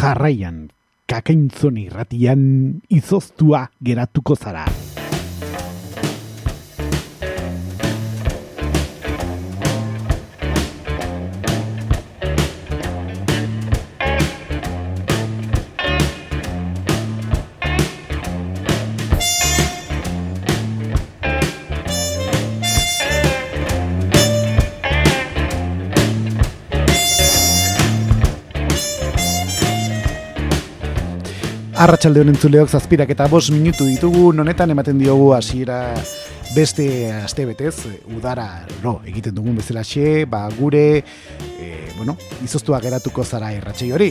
jarraian kakaintzoni ratian izoztua geratuko zara. Arratxalde honen zuleok zazpirak eta bos minutu ditugu, nonetan ematen diogu hasiera beste aste betez, udara no, egiten dugun bezala xe, ba, gure, e, bueno, izoztua geratuko zara erratxei hori.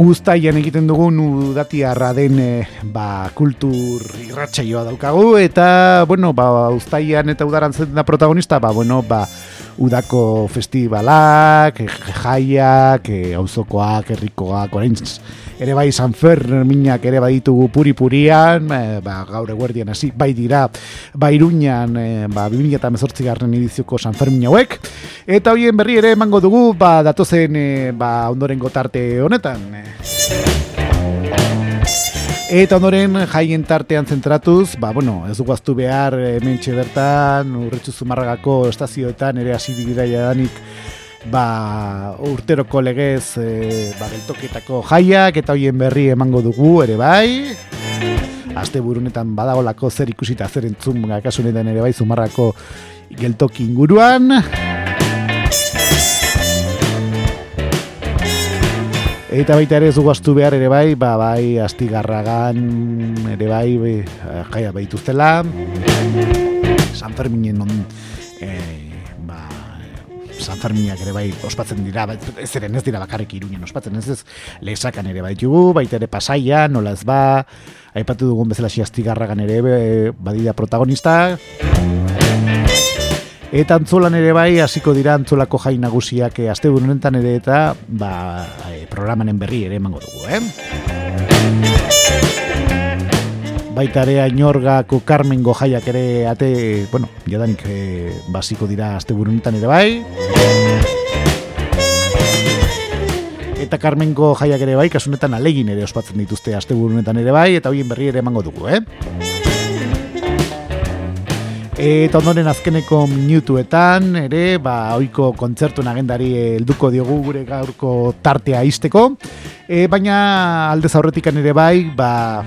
Uztaian egiten dugun udatiarra den e, ba, kultur irratxaioa daukagu, eta, bueno, ba, uztaian eta udaran zen da protagonista, ba, bueno, ba, udako festivalak, jaiak, auzokoak, herrikoak, orain ere bai San Ferminak ere baditugu puri-purian, e, ba, gaur eguerdian hasi bai dira, ba iruñan, e, ba, 2018 garren edizioko San Fermin hauek, eta hoien berri ere emango dugu, ba, datozen, e, ba, ondoren gotarte honetan. Eta ondoren jaien tartean zentratuz, ba, bueno, ez dugu aztu behar hemen bertan, urretxu zumarragako estazioetan ere hasi dira jadanik ba, urteroko legez e, ba, geltoketako jaiak eta hoien berri emango dugu ere bai. Aste burunetan badagolako zer ikusita zer entzun gakasunetan ere bai zumarrako geltoki inguruan. Eta baita ere ez dugu behar ere bai, ba, bai, astigarragan ere bai, bai jaia behituztela. San Ferminen on, e, ba, San Ferminak ere bai ospatzen dira, bai, ez eren ez dira bakarrik irunen ospatzen, ez ez lehesakan ere baitugu, baita ere pasaia, nola ez ba, aipatu dugun bezala si astigarragan ere badida protagonista. Eta antzolan ere bai, hasiko dira antzolako jai nagusiak eh, aste honetan ere eta ba, e, programanen berri ere emango dugu, eh? Baita ere ainorgako Carmengo jaiak ere ate, bueno, jadanik e, basiko dira aste honetan ere bai. Eta Carmengo jaiak ere bai, kasunetan alegin ere ospatzen dituzte honetan ere bai, eta hoien berri ere emango dugu, eh? Eta ondoren azkeneko minutuetan, ere, ba, oiko kontzertu agendari helduko diogu gure gaurko tartea izteko. E, baina aldez aurretikan ere bai, ba,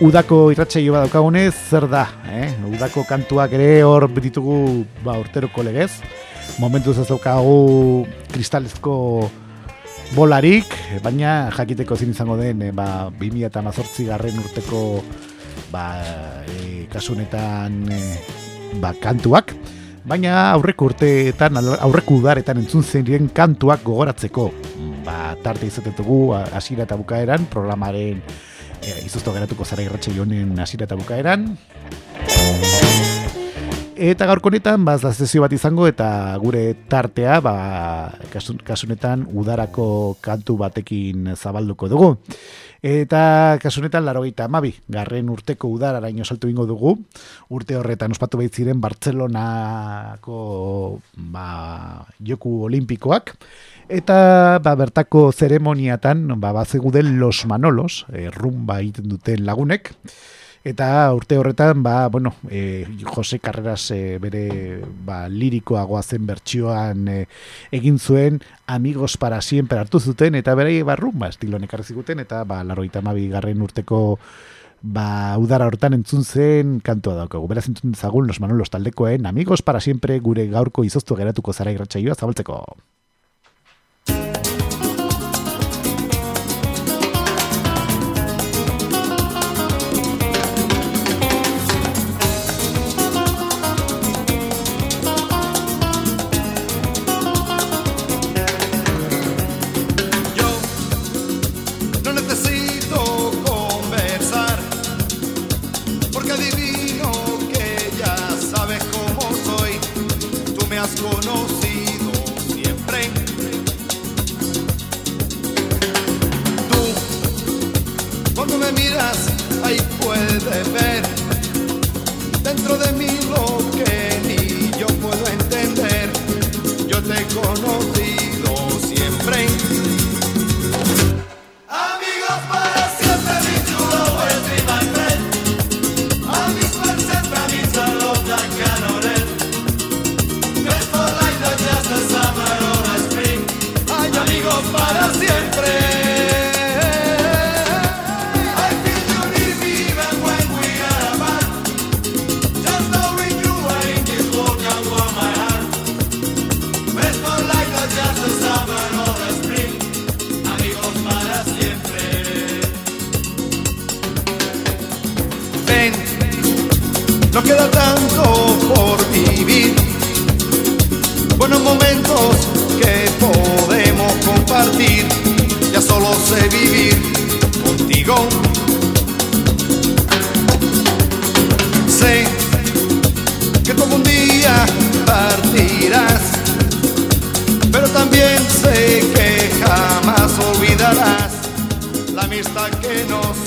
udako irratxeio bat daukagunez, zer da, eh? udako kantuak ere hor ditugu ba, urteroko legez. Momentu ez daukagu kristalezko bolarik, baina jakiteko zin izango den, e, ba, 2008 garren urteko ba, e, kasunetan e, ba, kantuak, baina aurreko urteetan, aurreko udaretan entzun zen kantuak gogoratzeko, ba, tarte izatetugu hasiera eta bukaeran, programaren e, izuzto geratuko zara irratxe jonen hasiera eta bukaeran. Eta gaurko honetan, ba, bat izango, eta gure tartea, ba, kasunetan, udarako kantu batekin zabalduko dugu. Eta kasunetan laro gita amabi, garren urteko udara araño saltu ingo dugu, urte horretan ospatu behitziren Bartzelonako ba, joku olimpikoak, eta ba, bertako zeremoniatan ba, bazeguden los manolos, e, rumba egiten duten lagunek, Eta urte horretan, ba, bueno, e, Jose Carreras e, bere ba, lirikoagoa zen bertsioan e, egin zuen amigos para siempre hartu zuten, eta bere barrun, ba, estiloan ekarri ziguten, eta ba, larroita mabi garren urteko ba, udara hortan entzun zen kantua daukagu. Beraz entzun zagun los manolos taldekoen amigos para siempre gure gaurko izoztu geratuko zara irratxaioa zabaltzeko. Dentro de mí lo que ni yo puedo entender. Yo te he Queda tanto por vivir, buenos momentos que podemos compartir. Ya solo sé vivir contigo. Sé que todo un día partirás, pero también sé que jamás olvidarás la amistad que nos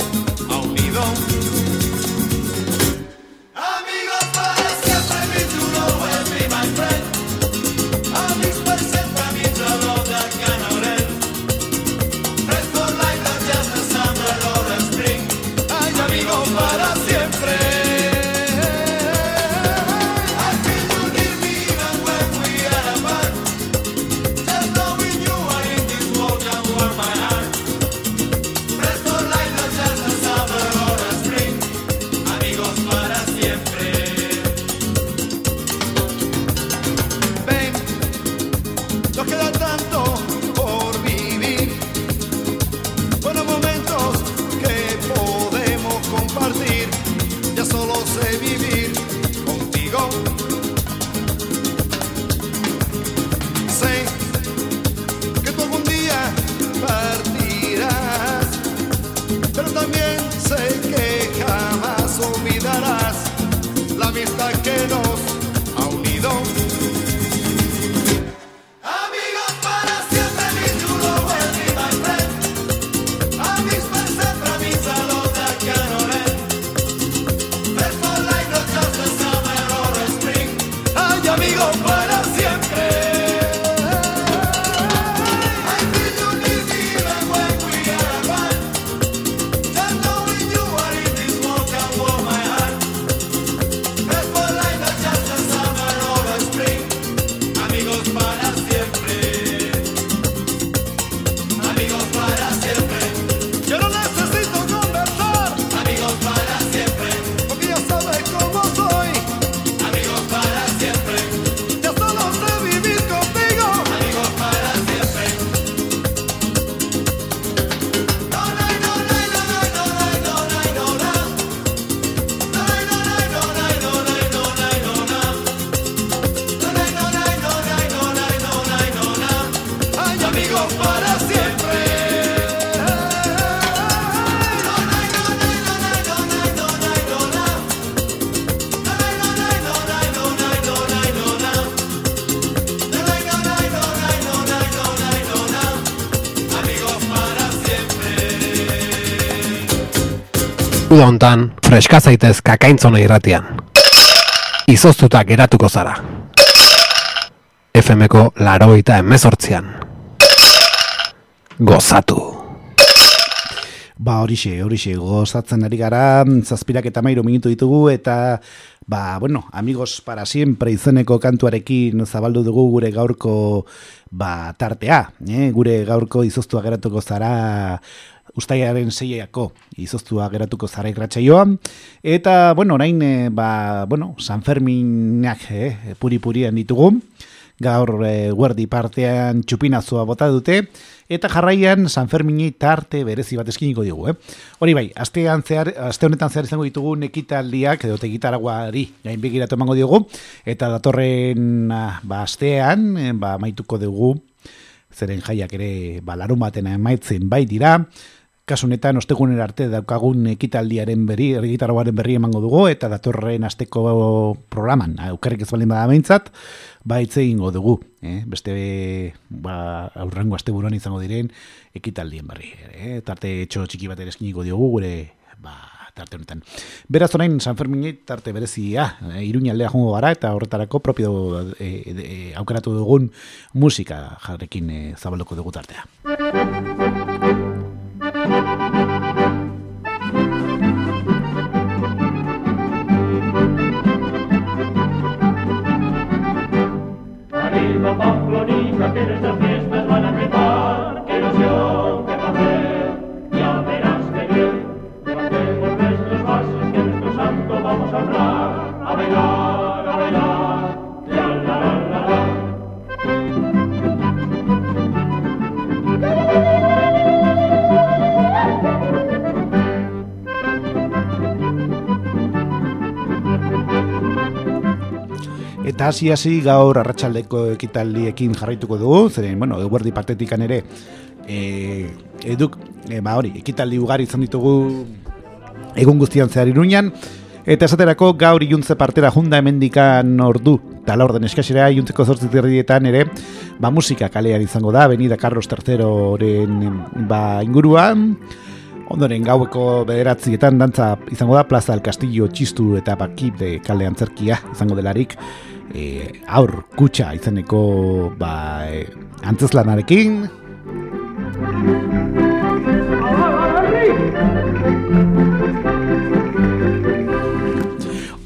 uda hontan, freska zaitez kakaintzona irratian. Izoztuta geratuko zara. FMko laroita emezortzian. Gozatu. Ba horixe, horixe, gozatzen ari gara, zazpirak eta mairu minutu ditugu, eta, ba, bueno, amigos para siempre izeneko kantuarekin zabaldu dugu gure gaurko, ba, tartea, eh? gure gaurko izoztua geratuko zara, ustaiaren zeiako izoztua geratuko zara irratxaioa. Eta, bueno, orain, e, ba, bueno, San Ferminak e, puri-purian ditugu. Gaur e, guardi partean txupinazua bota dute. Eta jarraian San Fermini tarte berezi bat eskiniko digu, eh? Hori bai, astean zehar, aste honetan zehar izango ditugu nekitaldiak edo tekitaraguari gain begiratu emango diogu eta datorren ah, ba astean, ba maituko dugu zeren jaiak ere ba larun batena emaitzen bai dira. Kasunetan ostegunen arte daukagun ekitaldiaren berri, egitarroaren berri emango dugu, eta datorren asteko programan, aukerrik ez balin bada behintzat, ba egingo dugu, eh? beste ba, aurrengo aste buruan izango diren ekitaldien berri. Eh? Tarte etxo txiki bat ere eskiniko diogu gure ba, tarte honetan. Beraz orain San Fermin tarte berezia, eh, iruña aldea jongo gara, eta horretarako propio eh, eh, aukeratu dugun musika jarrekin eh, zabalduko dugu tartea. Eta hasi hasi gaur arratsaldeko ekitaldiekin jarraituko dugu, zeren, bueno, eguerdi partetikan ere, e, eduk, e, ba hori, ekitaldi ugari izan ditugu egun guztian zehar iruñan, eta esaterako gaur iuntze partera junda hemendikan ordu, eta la orden eskasera iuntzeko zortzitirrietan ere, ba musika kalean izango da, Benida Carlos III-oren ba, inguruan, Ondoren gaueko bederatzietan dantza izango da Plaza del Castillo txistu eta bakip de kalde antzerkia izango delarik e, aur kutsa izeneko ba, e, antzeslanarekin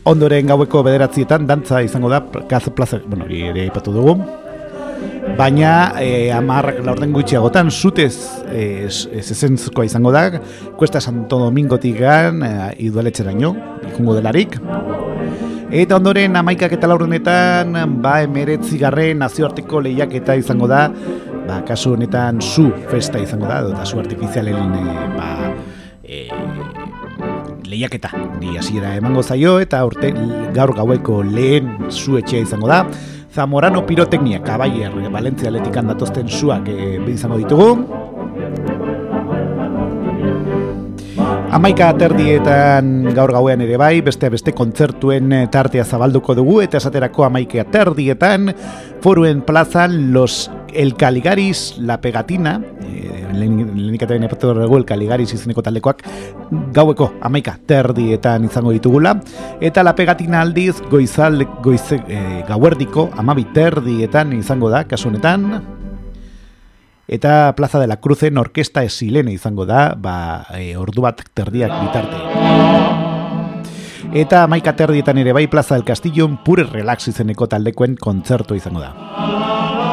Ondoren gaueko bederatzietan dantza izango da Gazo Plaza, bueno, ere ipatu dugu. Baina e, amar laurden gutxiagotan zutez e, esentzkoa izango da. Kuesta Santo Domingotik gan e, idualetxeraino, ikungo delarik Eta ondoren amaikak eta laurdenetan ba emeretzi garren nazioarteko lehiaketa izango da. Ba, kasu honetan zu festa izango da, eta zu artifizialen e, ba, e, lehiaketa. Di hasiera emango zaio eta urte gaur gaueko lehen zu etxea izango da. Zamorano Pirotecnia Caballer Valencia Atletican datosten suak e, izango ditugu Amaika aterdietan gaur gauean ere bai, beste beste kontzertuen tartea zabalduko dugu, eta esaterako amaika aterdietan, foruen plazan los El Caligaris, La Pegatina, e, lehenik eta dugu El Caligaris izeneko taldekoak, gaueko amaika terdietan izango ditugula, eta La Pegatina aldiz goizal, goize, e, gauerdiko amabi terdietan izango da, kasu honetan, eta Plaza de la Cruzen orkesta esilene izango da, ba, e, ordu bat terdiak bitarte. Eta maika terdietan ere bai Plaza del Castillo pure relax izeneko taldekoen kontzertu izango da.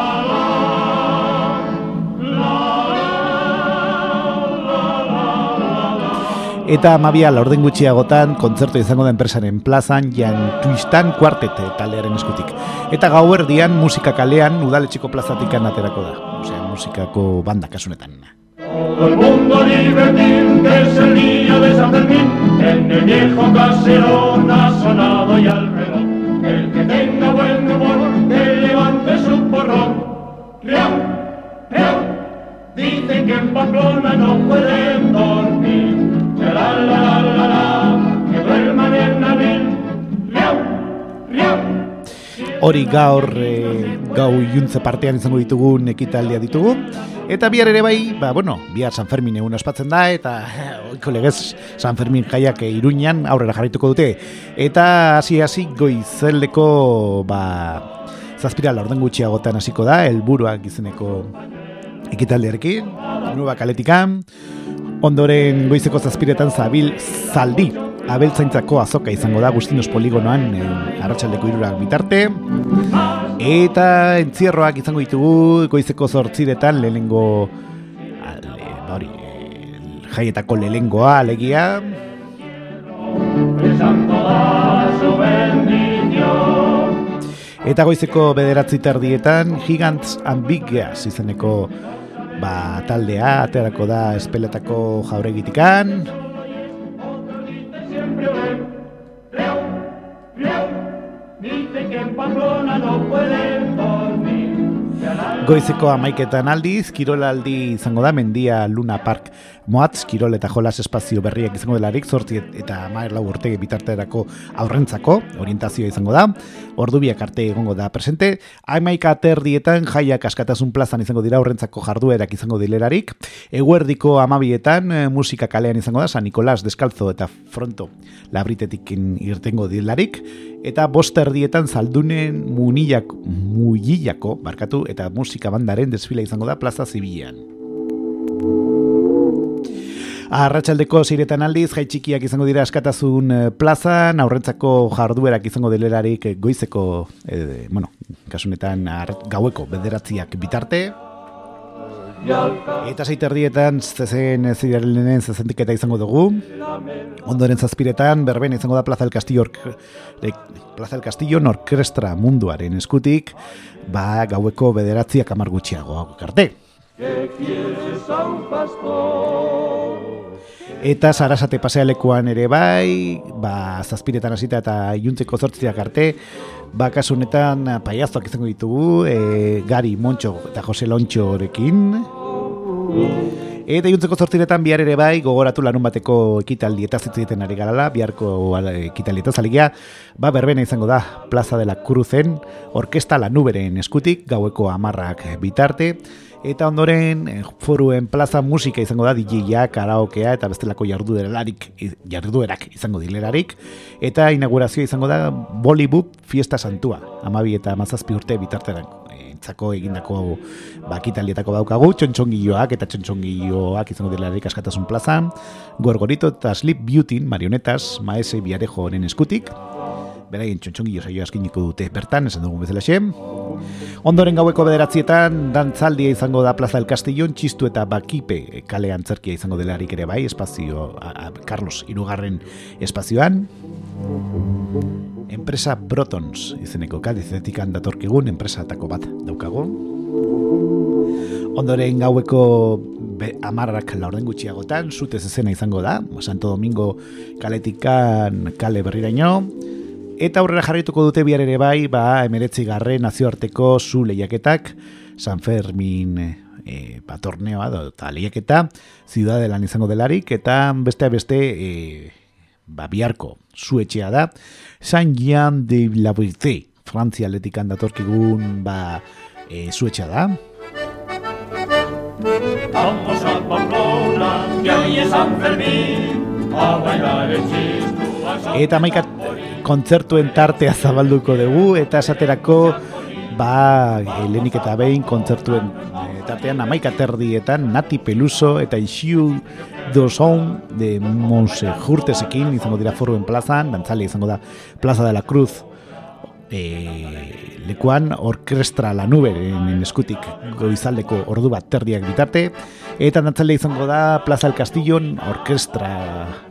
Eta amabia laurden gutxiagotan kontzertu izango da enpresaren plazan jan tuistan kuartete taldearen eskutik. Eta gauerdian musika kalean udaletxiko plazatik aterako da. Osea, musikako banda kasunetan. Todo el mundo divertir, que es el día de San Fermín, en el viejo caserón ha sonado y al. El que tenga buen humor, que levante su porrón. ¡Riau! ¡Riau! Dicen que en Pamplona no pueden dormir. Hori gaur e, gau iuntze partean izango ditugun ekitaldia ditugu. Eta bihar ere bai, ba, bueno, bihar San Fermin egun ospatzen da, eta oiko legez San Fermin jaiak iruñan aurrera jarrituko dute. Eta hasi hasi goizeldeko ba, zazpira laurden gutxiagotan hasiko da, helburuak izeneko ekitaldiarekin, nueva kaletikan, ondoren goizeko zazpiretan zabil zaldi, abeltzaintzako azoka izango da Agustinos Poligonoan e, arratsaldeko irurak bitarte. Eta entzierroak izango ditugu goizeko zortziretan lehenengo ale, ba hori, jaietako lehenengoa alegia. Eta goizeko bederatzi tardietan Gigants Ambiguous izeneko ba, taldea aterako da espeletako jauregitikan. Goizeko amaiketan aldiz, kirolaldi izango da, mendia Luna Park Moatz, kirol eta jolas espazio berriak izango delarik, zortzi eta amaer lau urtegi bitarterako aurrentzako, orientazioa izango da, ordu biak arte egongo da presente, amaika aterdietan jaiak askatasun plazan izango dira aurrentzako jarduerak izango dilerarik, eguerdiko amabietan eh, musika kalean izango da, San Nicolás Deskalzo eta Fronto labritetik irtengo dilarik, eta bost erdietan zaldunen munillak, muillako, barkatu, eta musika bandaren desfila izango da plaza zibilean. Arratxaldeko ziretan aldiz, jai txikiak izango dira askatasun eh, plazan, aurrentzako jarduerak izango dilerarik eh, goizeko, eh, bueno, kasunetan gaueko bederatziak bitarte, Eta zeiterdietan zezen zirelenen zezentiketa izango dugu. Ondoren zazpiretan berben izango da Plaza del Castillo Plaza del Castillo orkestra munduaren eskutik, ba gaueko bederatziak amar gutxiago arte. Eta sarasate pasealekuan ere bai, ba, zazpiretan hasita eta iuntzeko zortziak arte, ba, kasu honetan eh, paiaztoak izango ditugu, e, Gari Montxo eta Jose Lontxorekin. Eta iuntzeko zortziretan bihar ere bai, gogoratu larun bateko ekitaldi eta zitziten ari galala, biharko eh, ekitaldi eta ba, berbena izango da, Plaza de la Cruzen, orkesta lanuberen eskutik, gaueko amarrak bitarte, eta ondoren eh, foruen plaza musika izango da DJ-a, karaokea eta bestelako jarduerarik, jarduerak izango dilerarik eta inaugurazioa izango da Bollywood Fiesta Santua, amabi eta mazazpi urte bitarteran entzako egindako bakitalietako daukagu, txontxongilloak eta txontxongilloak izango dilerarik askatasun plazan, gorgorito eta sleep beauty marionetas maese biarejo honen eskutik, beraien txontxongillo saio askiniko dute bertan, esan dugun bezala xem. Ondoren gaueko bederatzietan, dantzaldia izango da Plaza del Castillon, txistu eta bakipe kale antzerkia izango delarik ere bai, espazio, a, a, Carlos Irugarren espazioan. Enpresa Brotons izeneko kadizetikan datorkigun enpresatako bat daukagu. Ondoren gaueko be, amarrak laurden gutxiagotan, zutez ezena izango da, Santo Domingo kaletikan kale berriraino, Eta aurrera jarrituko dute bihar ere bai, ba, emeretzi garre nazioarteko zu lehiaketak, San Fermin e, ba, torneoa, eta lehiaketa, ziudadelan izango delarik, eta beste beste e, ba, biharko zu etxea da, San Jean de la Brité, Frantzia atletikan datorkigun ba, e, zu etxea da. Vamos a Pamplona, que hoy es San Fermín, a bailar el chistu, a San Eta maika kontzertuen tartea zabalduko dugu, eta esaterako ba, helenik eta behin kontzertuen eh, tartean amaika terdietan Nati Peluso eta Ixiu Dozon de Monse Jurtesekin izango dira foruen plazan, dantzale izango da Plaza de la Cruz e, lekuan orkestra lanuberen eskutik goizaldeko ordu bat terdiak bitarte eta dantzale izango da Plaza del Castillon orkestra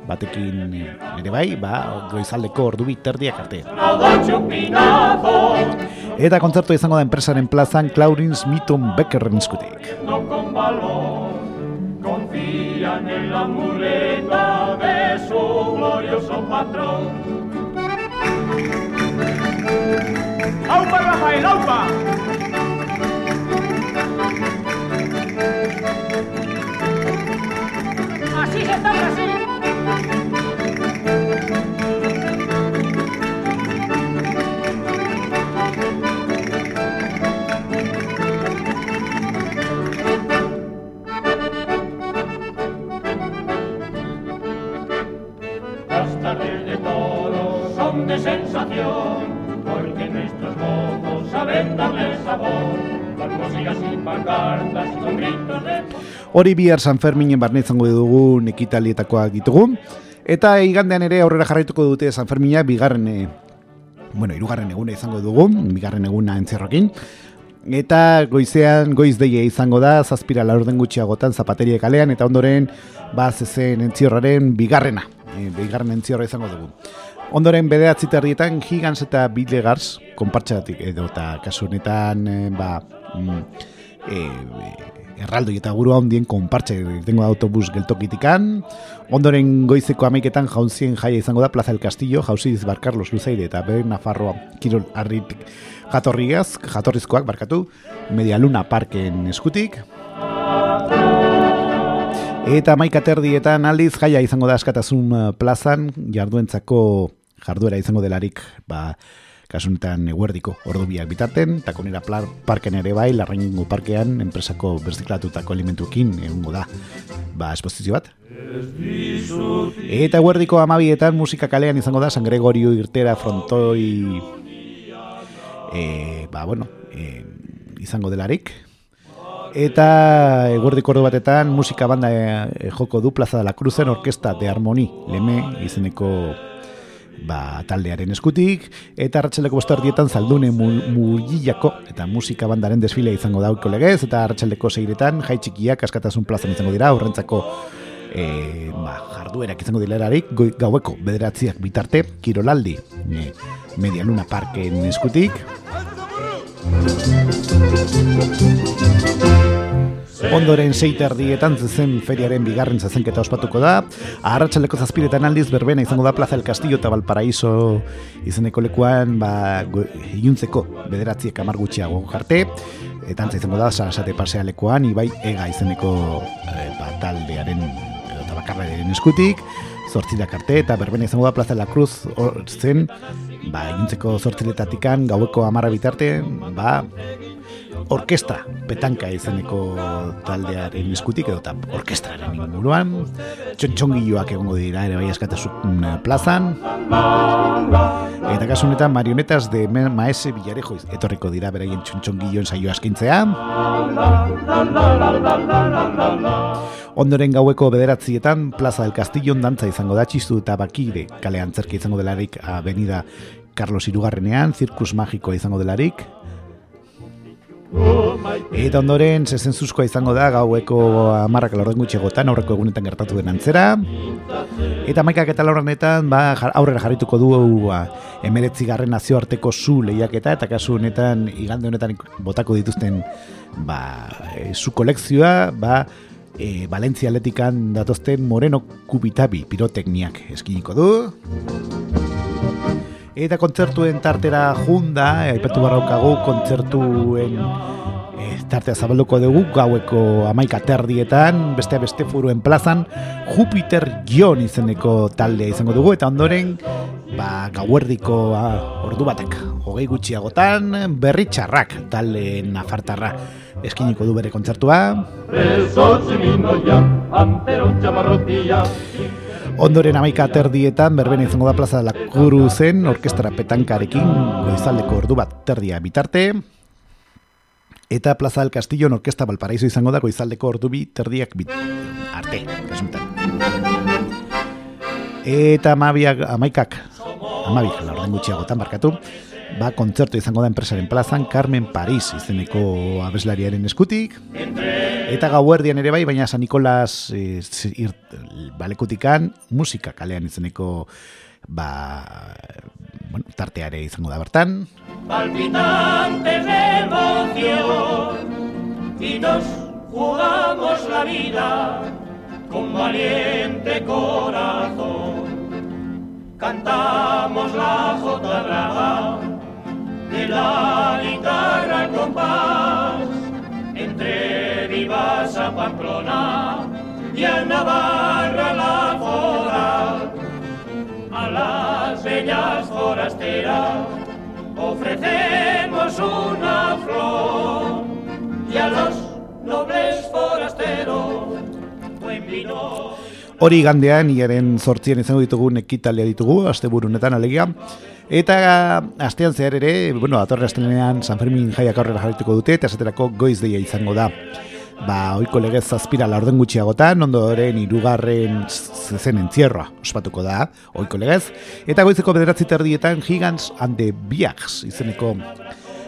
batekin ere bai, ba, goizaldeko ordu bit terdiak arte. Eta kontzertu izango da enpresaren plazan Claurins Mitton Beckerren eskutik. no con valor, confían en la muleta de su glorioso patrón. ¡Aupa, Rafael, aupa! Así se está Brasil. Las tardes de toros son de sensación, Hori bihar San Ferminen barne izango dugu nekitalietakoak ditugu. Eta igandean ere aurrera jarraituko dute San Fermina bigarren e, bueno, irugarren eguna izango dugu, bigarren eguna entzerrokin. Eta goizean goiz deia izango da, zazpira laurden gutxiagotan zapateria kalean, eta ondoren ba zezen entziorraren bigarrena, e, bigarren entziorra izango dugu. Ondoren bederatzi tardietan Higans eta Billegars konpartxatik edo eta kasu honetan e, ba, mm, e, erraldoi eta guru handien konpartxe irtengo da autobus geltokitikan. Ondoren goizeko amaiketan jaunzien jaia izango da Plaza del Castillo, jauziz Bar Carlos Luzeide eta Ber Nafarroa Kirol Arritik jatorriaz, jatorrizkoak barkatu, Media Luna Parken eskutik. Eta maika terdietan aldiz jaia izango da askatasun eh, plazan, jarduentzako jarduera izango delarik, ba, kasunetan eguerdiko ordu biak bitarten, eta konera parken ere bai, larraingo parkean, enpresako berziklatutako alimentuekin egungo da, ba, esposizio bat. Eta eguerdiko amabietan musika kalean izango da San Gregorio irtera frontoi e, ba, bueno, e, izango delarik. Eta eguerdiko ordu batetan musika banda e, joko du Plaza de la Cruzen Orkesta de Harmoni, leme izeneko ba, taldearen eskutik, eta arratxaldeko bostardietan zaldune mugilako eta musika bandaren desfile izango dauko legez, eta arratxaldeko seiretan jai txikiak askatasun plazan izango dira, horrentzako e, ba, jarduerak izango dilerarik, gaueko bederatziak bitarte, kirolaldi, e, Media Luna Parken eskutik, Ondoren seiter dietan zezen feriaren bigarren zezenketa ospatuko da. Arratxaleko zazpiretan aldiz berbena izango da Plaza del Castillo eta Valparaíso izeneko lekuan ba, iluntzeko bederatziek amar gutxiago jarte. Eta antza izango da Sarasate pasea lekuan, ibai ega izeneko e, ba, taldearen eta bakarraren eskutik. Zortzirak arte eta berbena izango da Plaza la Cruz zen, ba, iluntzeko zortziletatikan gaueko amarra bitarte, ba, orkestra petanka izeneko taldearen eskutik edo eta orkestraren inguruan. Txontxongiloak egongo dira ere bai askatasun eh, plazan. Eta kasu honetan marionetas de maese villarejo etorriko dira beraien txontxongiloen saio askintzea Ondoren gaueko bederatzietan Plaza del Castillo dantza izango da txistu eta bakire kale antzerki izango delarik avenida Carlos Irugarrenean, zirkus magikoa izango delarik, Eta ondoren, zuzkoa izango da gaueko amarrak laurden gutxegotan, aurreko egunetan gertatu den antzera. Eta maikak eta laurrenetan, ba, aurrera jarrituko du ba, emeretzi garren nazioarteko zu lehiaketa, eta kasu honetan, igande honetan botako dituzten ba, e, zu kolekzioa, ba, e, Valentzia Atletikan datozten Moreno Kubitabi pirotekniak eskiniko du. Eta kontzertuen tartera junda, aipatu barraukagu kontzertuen eh, tartea zabalduko dugu gaueko amaika terdietan, beste beste furuen plazan, Jupiter Gion izeneko taldea izango dugu, eta ondoren, ba, gauerdiko ah, ordu batek, hogei gutxiagotan, berri txarrak talde nafartarra eskiniko du bere kontzertua. Ya, ampero chamarrotilla. Ondoren amaika terdietan, berbena izango da plaza la Cruzen, orkestra petankarekin, goizaldeko ordu bat terdia bitarte, eta plaza del Castillo orkesta Valparaíso izango da goizaldeko ordu bi terdiak bit arte, kasuntan. Eta amabiak, amaikak, amabik, laurden gutxiagotan barkatu, ba, kontzertu izango da enpresaren plazan, Carmen Paris izeneko abeslariaren eskutik, Eta gauerdian ere bai, baina San Nikolas e, ir, balekutikan musika kalean izeneko ba, bueno, tarteare izango da bertan. palpitantes de emoción y nos jugamos la vida con valiente corazón. Cantamos la jota brava de la guitarra al compás entre vivas a Pamplona y a Navarra la foral a las bellas forasteras ofrecemos una flor y a los nobles forasteros buen vino. Hori gandean, iaren sortzien izango ditugu ekitaldia ditugu, asteburu honetan alegia. Eta astean zehar ere, bueno, atorre astelenean San Fermin jaiak aurrera jarrituko dute, eta esaterako goiz deia izango da. Ba, oiko legez zazpira laurden gutxiagotan, ondoren irugarren zezen entzierroa ospatuko da, oiko legez. Eta goizeko bederatzi terdietan Gigants and the Biags izeneko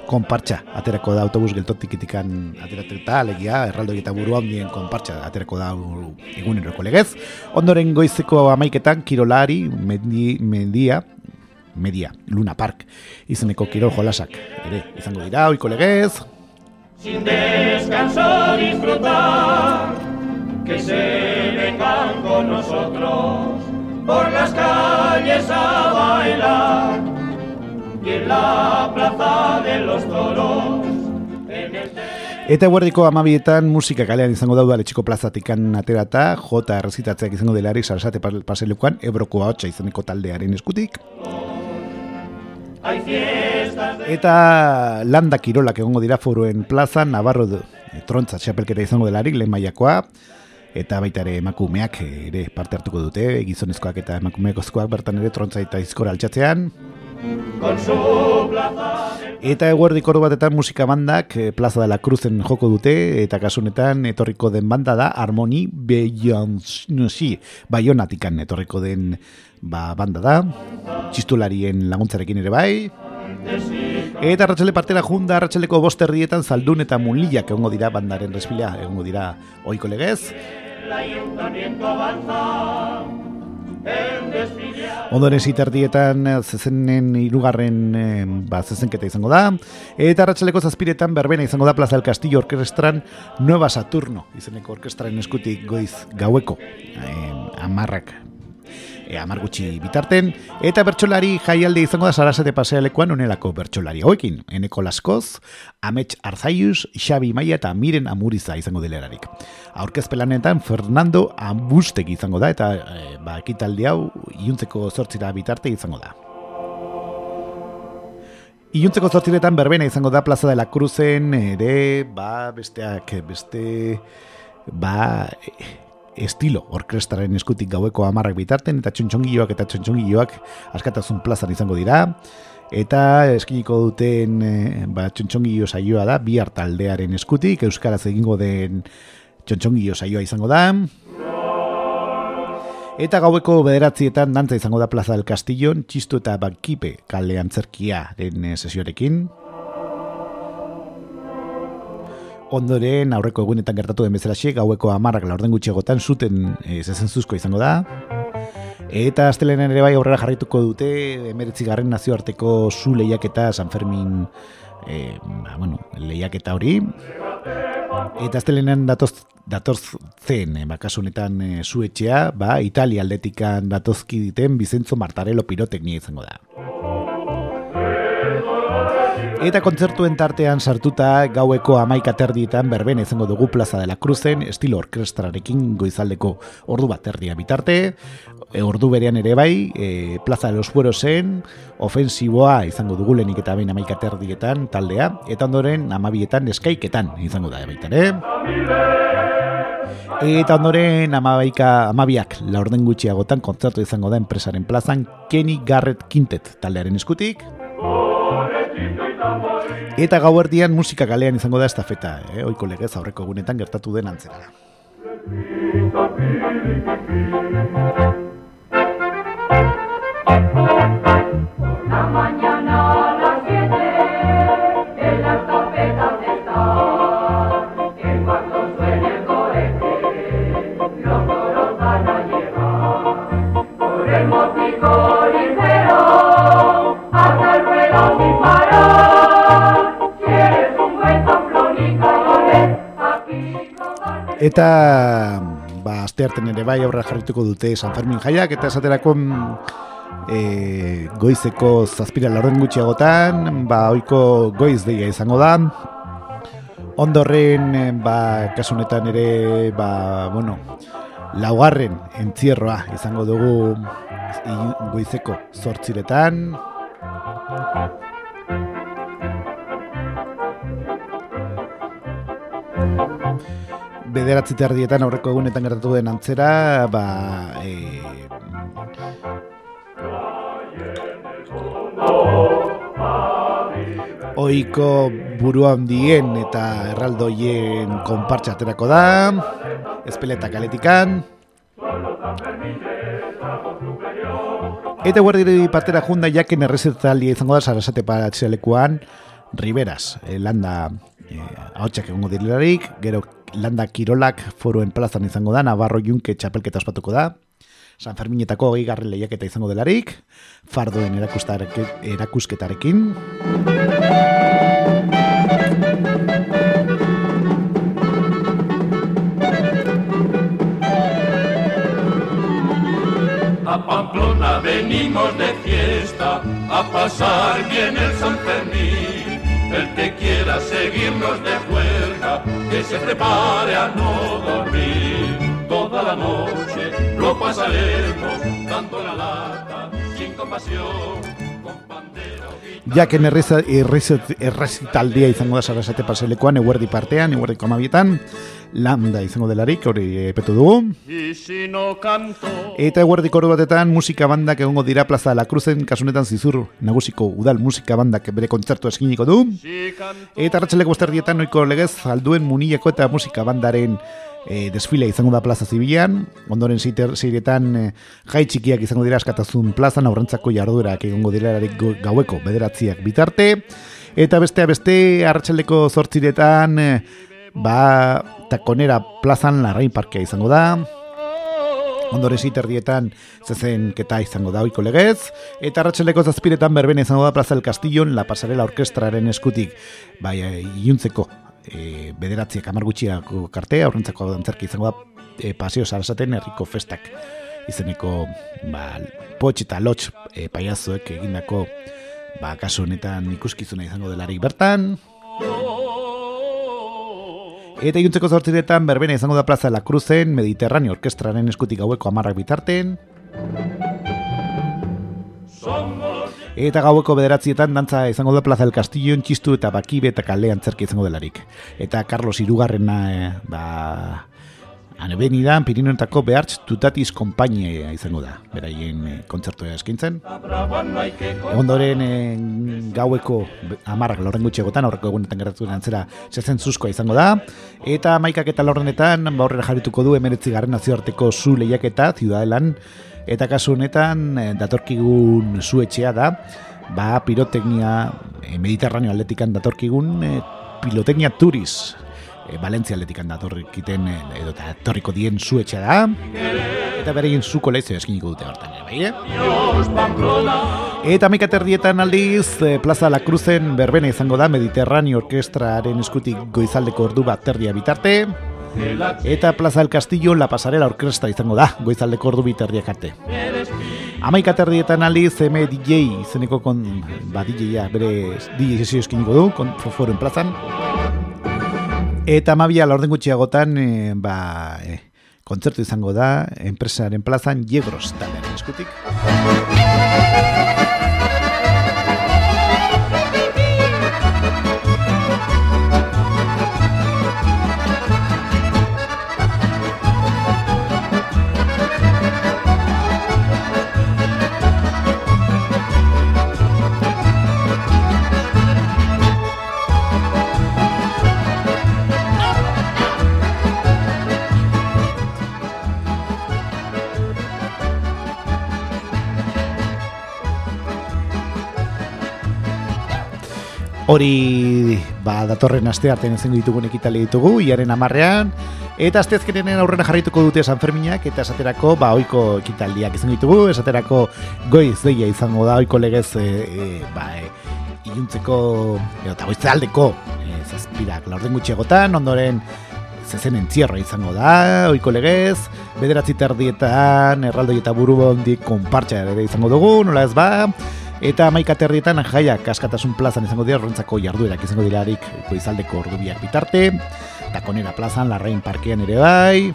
konpartxa aterako da autobus geltotik itikan ateratuta, alegia, erraldoi eta buru handien konpartxa aterako da eguneroko legez. Ondoren goizeko amaiketan kirolari mendi, mendia, media, Luna Park, izeneko kirol jolasak ere izango dira, oiko legez, sin descanso disfrutar, que se vengan con nosotros por las calles a bailar y en la plaza de los toros, en el Eta guardiko amabietan musika kalean izango dauda letxiko plazatikan aterata, J errezitatzeak izango delarik sarasate pa- paselukan, Ebroko hotxa izeneko taldearen eskutik. Eta landa kirolak egongo dira foruen plaza, Navarro de, trontza txapelketa izango delarik, lehen mailakoa, eta baita ere emakumeak ere parte hartuko dute, gizonezkoak eta emakumekozkoak bertan ere trontza eta izkora altxatzean. Eta eguerdiko ordu batetan musika bandak eh, Plaza de la Cruzen joko dute, eta kasunetan etorriko den banda da Harmoni Beyoncé, Bayonatikan etorriko den ba, banda da, txistularien laguntzarekin ere bai, Eta arratsale partera junda arratsaleko bost erdietan zaldun eta mulillak egongo dira bandaren respila, egongo dira oiko legez. Ondoren ziterdietan eh, zezenen irugarren eh, ba, zezenketa izango da. Eta arratsaleko zazpiretan berbena izango da Plaza del Castillo Orkestran Nueva Saturno. Izeneko orkestraren eskutik goiz gaueko. Eh, amarrak e, amar gutxi bitarten, eta bertsolari jaialde izango da sarasate pasealekuan onelako bertsolari hauekin. Eneko Laskoz, Amets Arzaius, Xabi Maia eta Miren Amuriza izango dilerarik. Aurkezpelanetan Fernando Ambustegi izango da, eta e, ba, ekitaldi hau iuntzeko zortzira bitarte izango da. Iuntzeko zortziretan berbena izango da Plaza de la Cruzen ere, ba, besteak, beste, ba, estilo orkestraren eskutik gaueko amarrak bitarten, eta txontxongioak eta txontxongioak askatasun plazan izango dira, eta eskiniko duten e, ba, txontxongio saioa da, bi taldearen eskutik, euskaraz egingo den txontxongio saioa izango da, Eta gaueko bederatzietan dantza izango da Plaza del Castillo, txistu eta bakipe kale antzerkiaren eh, sesioarekin. Ondoren aurreko egunetan gertatu den bezalaxe, gaueko amarrak laurden gutxiagotan zuten e, zezenzuzko izango da. Eta astelenen ere bai aurrera jarrituko dute, emeretzi garren nazioarteko zu lehiaketa San Fermin e, ba, bueno, lehiaketa hori. Eta astelenen datoz, datoz zen, e, bakasu honetan e, zu etxea, ba, Italia aldetikan datozki diten Bizentzo Martarelo piroteknia izango da. Eta kontzertuen tartean sartuta gaueko amaika terdietan berbena izango dugu Plaza de la Cruzen estilo orkestrarekin goizaldeko ordu bat erdia bitarte, e, ordu berean ere bai, e, Plaza de los Fuerosen ofensiboa izango dugu lenik eta behin amaika terdietan taldea, eta ondoren amabietan eskaiketan izango da ebaitan, eh? Eta ondoren amabaika, amabiak laurden gutxiagotan kontzertu izango da enpresaren plazan Kenny Garrett Quintet taldearen eskutik, Eta gauerdian musika kalean izango da estafeta, eh? oiko legez aurreko egunetan gertatu den antzera. La Eta ba, aste harten ere bai aurra jarrituko dute San Fermin jaiak, eta esaterako e, goizeko zazpira laurden gutxiagotan, ba, oiko goiz deia izango da, Ondorren, eh, ba, kasunetan ere, ba, bueno, laugarren entzierroa izango dugu goizeko zortziretan. Bederatzi terdietan aurreko egunetan gertatu den antzera, ba, e, oiko buru handien eta erraldoien konpartxa aterako da, espeleta kaletikan, Eta guardiri partera junda jaken errezetaldia izango da sarasate paratxelekuan Riberas, eh, landa eh, ahotsak egongo direlarik, gero landa kirolak foruen plazan izango da, Navarro Junke txapelketa ospatuko da, San Ferminetako hogei garren lehiaketa izango delarik, fardoen erakusketarekin, A Pamplona venimos de fiesta a pasar bien el San Fermín. El que quiera seguirnos de que se prepare a no dormir. Toda la noche lo pasaremos dando la lata sin compasión. Jaken erreza- errezet- errezitaldia izango da sarasate paselekoan, eguerdi partean, eguerdiko amabietan, landa izango delarik, hori epetu dugu. Eta eguerdik ordu batetan musika bandak egongo dira Plaza de la Cruzen, kasunetan zizur nagusiko udal musika bandak bere kontzertu eskiniko du. Eta ratxaleko bosterdietan noiko legez alduen munileko eta musika bandaren e, desfile izango da plaza zibilan, ondoren ziter, ziretan e, jai txikiak izango dira askatazun plazan aurrentzako jarduerak egongo direlarik go- gaueko bederatziak bitarte, eta bestea beste arratsaleko zortziretan e, ba takonera plazan larrain parkea izango da, Ondore ziterdietan zezen keta izango da oiko legez, eta ratxeleko zazpiretan berbene izango da Plaza del Castillon La Pasarela Orkestraren eskutik, bai, iluntzeko e, bederatziak amargutxiako karte, aurrentzako dantzerki izango da e, paseo sarasaten herriko festak izeneko ba, potx eta lotx e, paiazoek egindako ba, kasu honetan ikuskizuna izango delarik bertan. Eta iluntzeko zortziretan berbena izango da Plaza de la Cruzen Mediterraneo Orkestraren eskutik gaueko amarrak bitarten. Eta gaueko bederatzietan dantza izango da Plaza del Castillo txistu eta bakibe eta kalean zerki izango delarik. Eta Carlos Irugarrena eh, ba, Anebeni da, Pirinotako behartz tutatiz kompainia izango da, beraien e, kontzertua eskintzen. Ondoren e, gaueko amarrak lorren gutxegotan, aurreko egunetan gertatu antzera zezen zuzkoa izango da. Eta maikak eta lorrenetan, ba horrela jarrituko du, emeretzi garren nazioarteko zu lehiaketa, ziudadelan. Eta kasu honetan, e, datorkigun zu etxea da, ba piroteknia, e, mediterraneo atletikan datorkigun, e, piloteknia turiz, e, Valentzia atletikan datorrikiten e, edo datorriko dien zuetxea da eta bereien zuko lehizio eskiniko dute hortan ere, bai, eh? Eta mika terdietan aldiz, e, Plaza La Cruzen berbena izango da Mediterraneo Orkestraren eskutik goizaldeko ordu bat terdia bitarte eta Plaza del Castillo La Pasarela Orkestra izango da goizaldeko ordu biterdiak arte. Amaika terdietan aldiz, M DJ izeneko kon, ba, DJ-a, bere DJ eskiniko du, kon, foren plazan. Eta mabia laurden gutxiagotan, e, ba, e, kontzertu izango da, enpresaren plazan, Jegros taldearen eskutik. Hori, ba, datorren aste artean ezengo ditugun ekitali ditugu, iaren amarrean, eta asteazkenenen aurrena jarrituko dute San Ferminak, eta esaterako, ba, oiko ekitaldiak izango ditugu, esaterako goiz deia izango da, oiko legez, e, e, ba, e, iluntzeko, edo, eta goizte aldeko, e, zazpirak, laurden gutxiagotan, ondoren, zezen entzierro izango da, oiko legez, bederatzi terdietan, erraldoi eta buru bondik konpartxa ere izango dugu, nola ez ba, Eta amaika terrietan jaia kaskatasun plazan izango dira horrentzako jarduerak izango dirarik goizaldeko ordubiak bitarte. Takonera plazan, larrain parkean ere bai.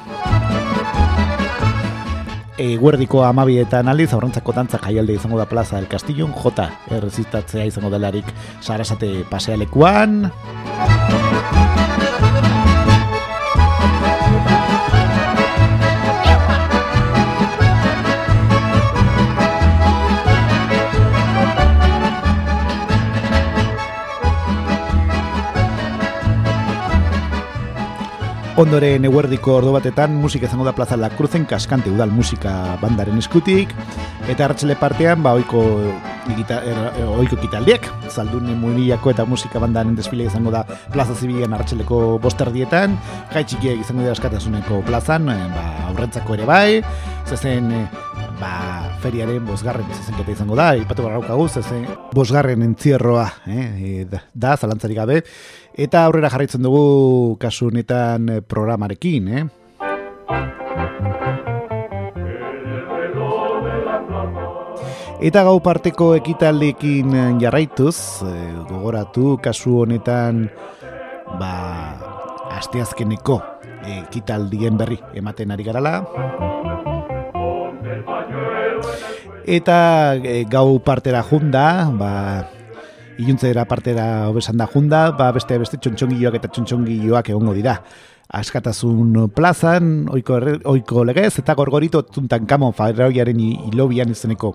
E, guerdiko amabietan aldiz, horrentzako dantza jaialde izango da plaza del Castillon, J. Errezistatzea izango delarik sarasate pasealekuan. Ondoren eguerdiko ordu batetan musika izango da Plaza La Cruzen kaskante udal musika bandaren eskutik. Eta hartxele partean ba oiko digita, er, oiko kitaldiek zaldun muiliako eta musika bandaren desfile izango da Plaza Zibilen hartxeleko bosterdietan jai txikiek izango dira askatasuneko plazan eh, ba, aurrentzako ere bai. Zezen eh, ba, feriaren bosgarren zezenketa izango da, ipatu barraukagu, zezen bosgarren entzierroa eh, da, da, zalantzarik gabe, eta aurrera jarraitzen dugu kasu honetan eh, programarekin, eh? Eta gau parteko ekitaldekin eh, jarraituz, eh, gogoratu kasu honetan ba, asteazkeneko ekitaldien berri ematen ari garala. Eta e, gau partera junda, ba, iluntzera partera obesan da junda, ba, beste beste txontxongioak eta txontxongioak egongo dira. Askatasun plazan, oiko, erre, oiko legez, eta gorgorito tuntan kamo farroiaren hilobian izeneko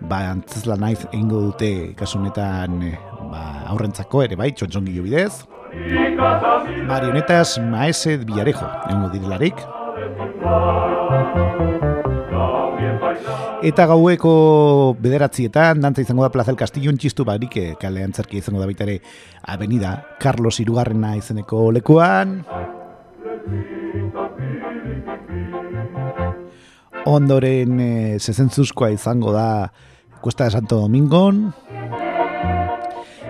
ba, antzesla naiz egingo dute kasunetan ba, aurrentzako ere bai, txontxongio bidez. Marionetas Maese Villarejo, egongo direlarik. Eta gaueko bederatzietan, dantza izango da Plaza el Castillo txistu barik, kalean zerki izango da baitare Avenida Carlos Irugarrena izeneko lekuan. Ondoren e, zezentzuzkoa izango da Cuesta de Santo Domingon.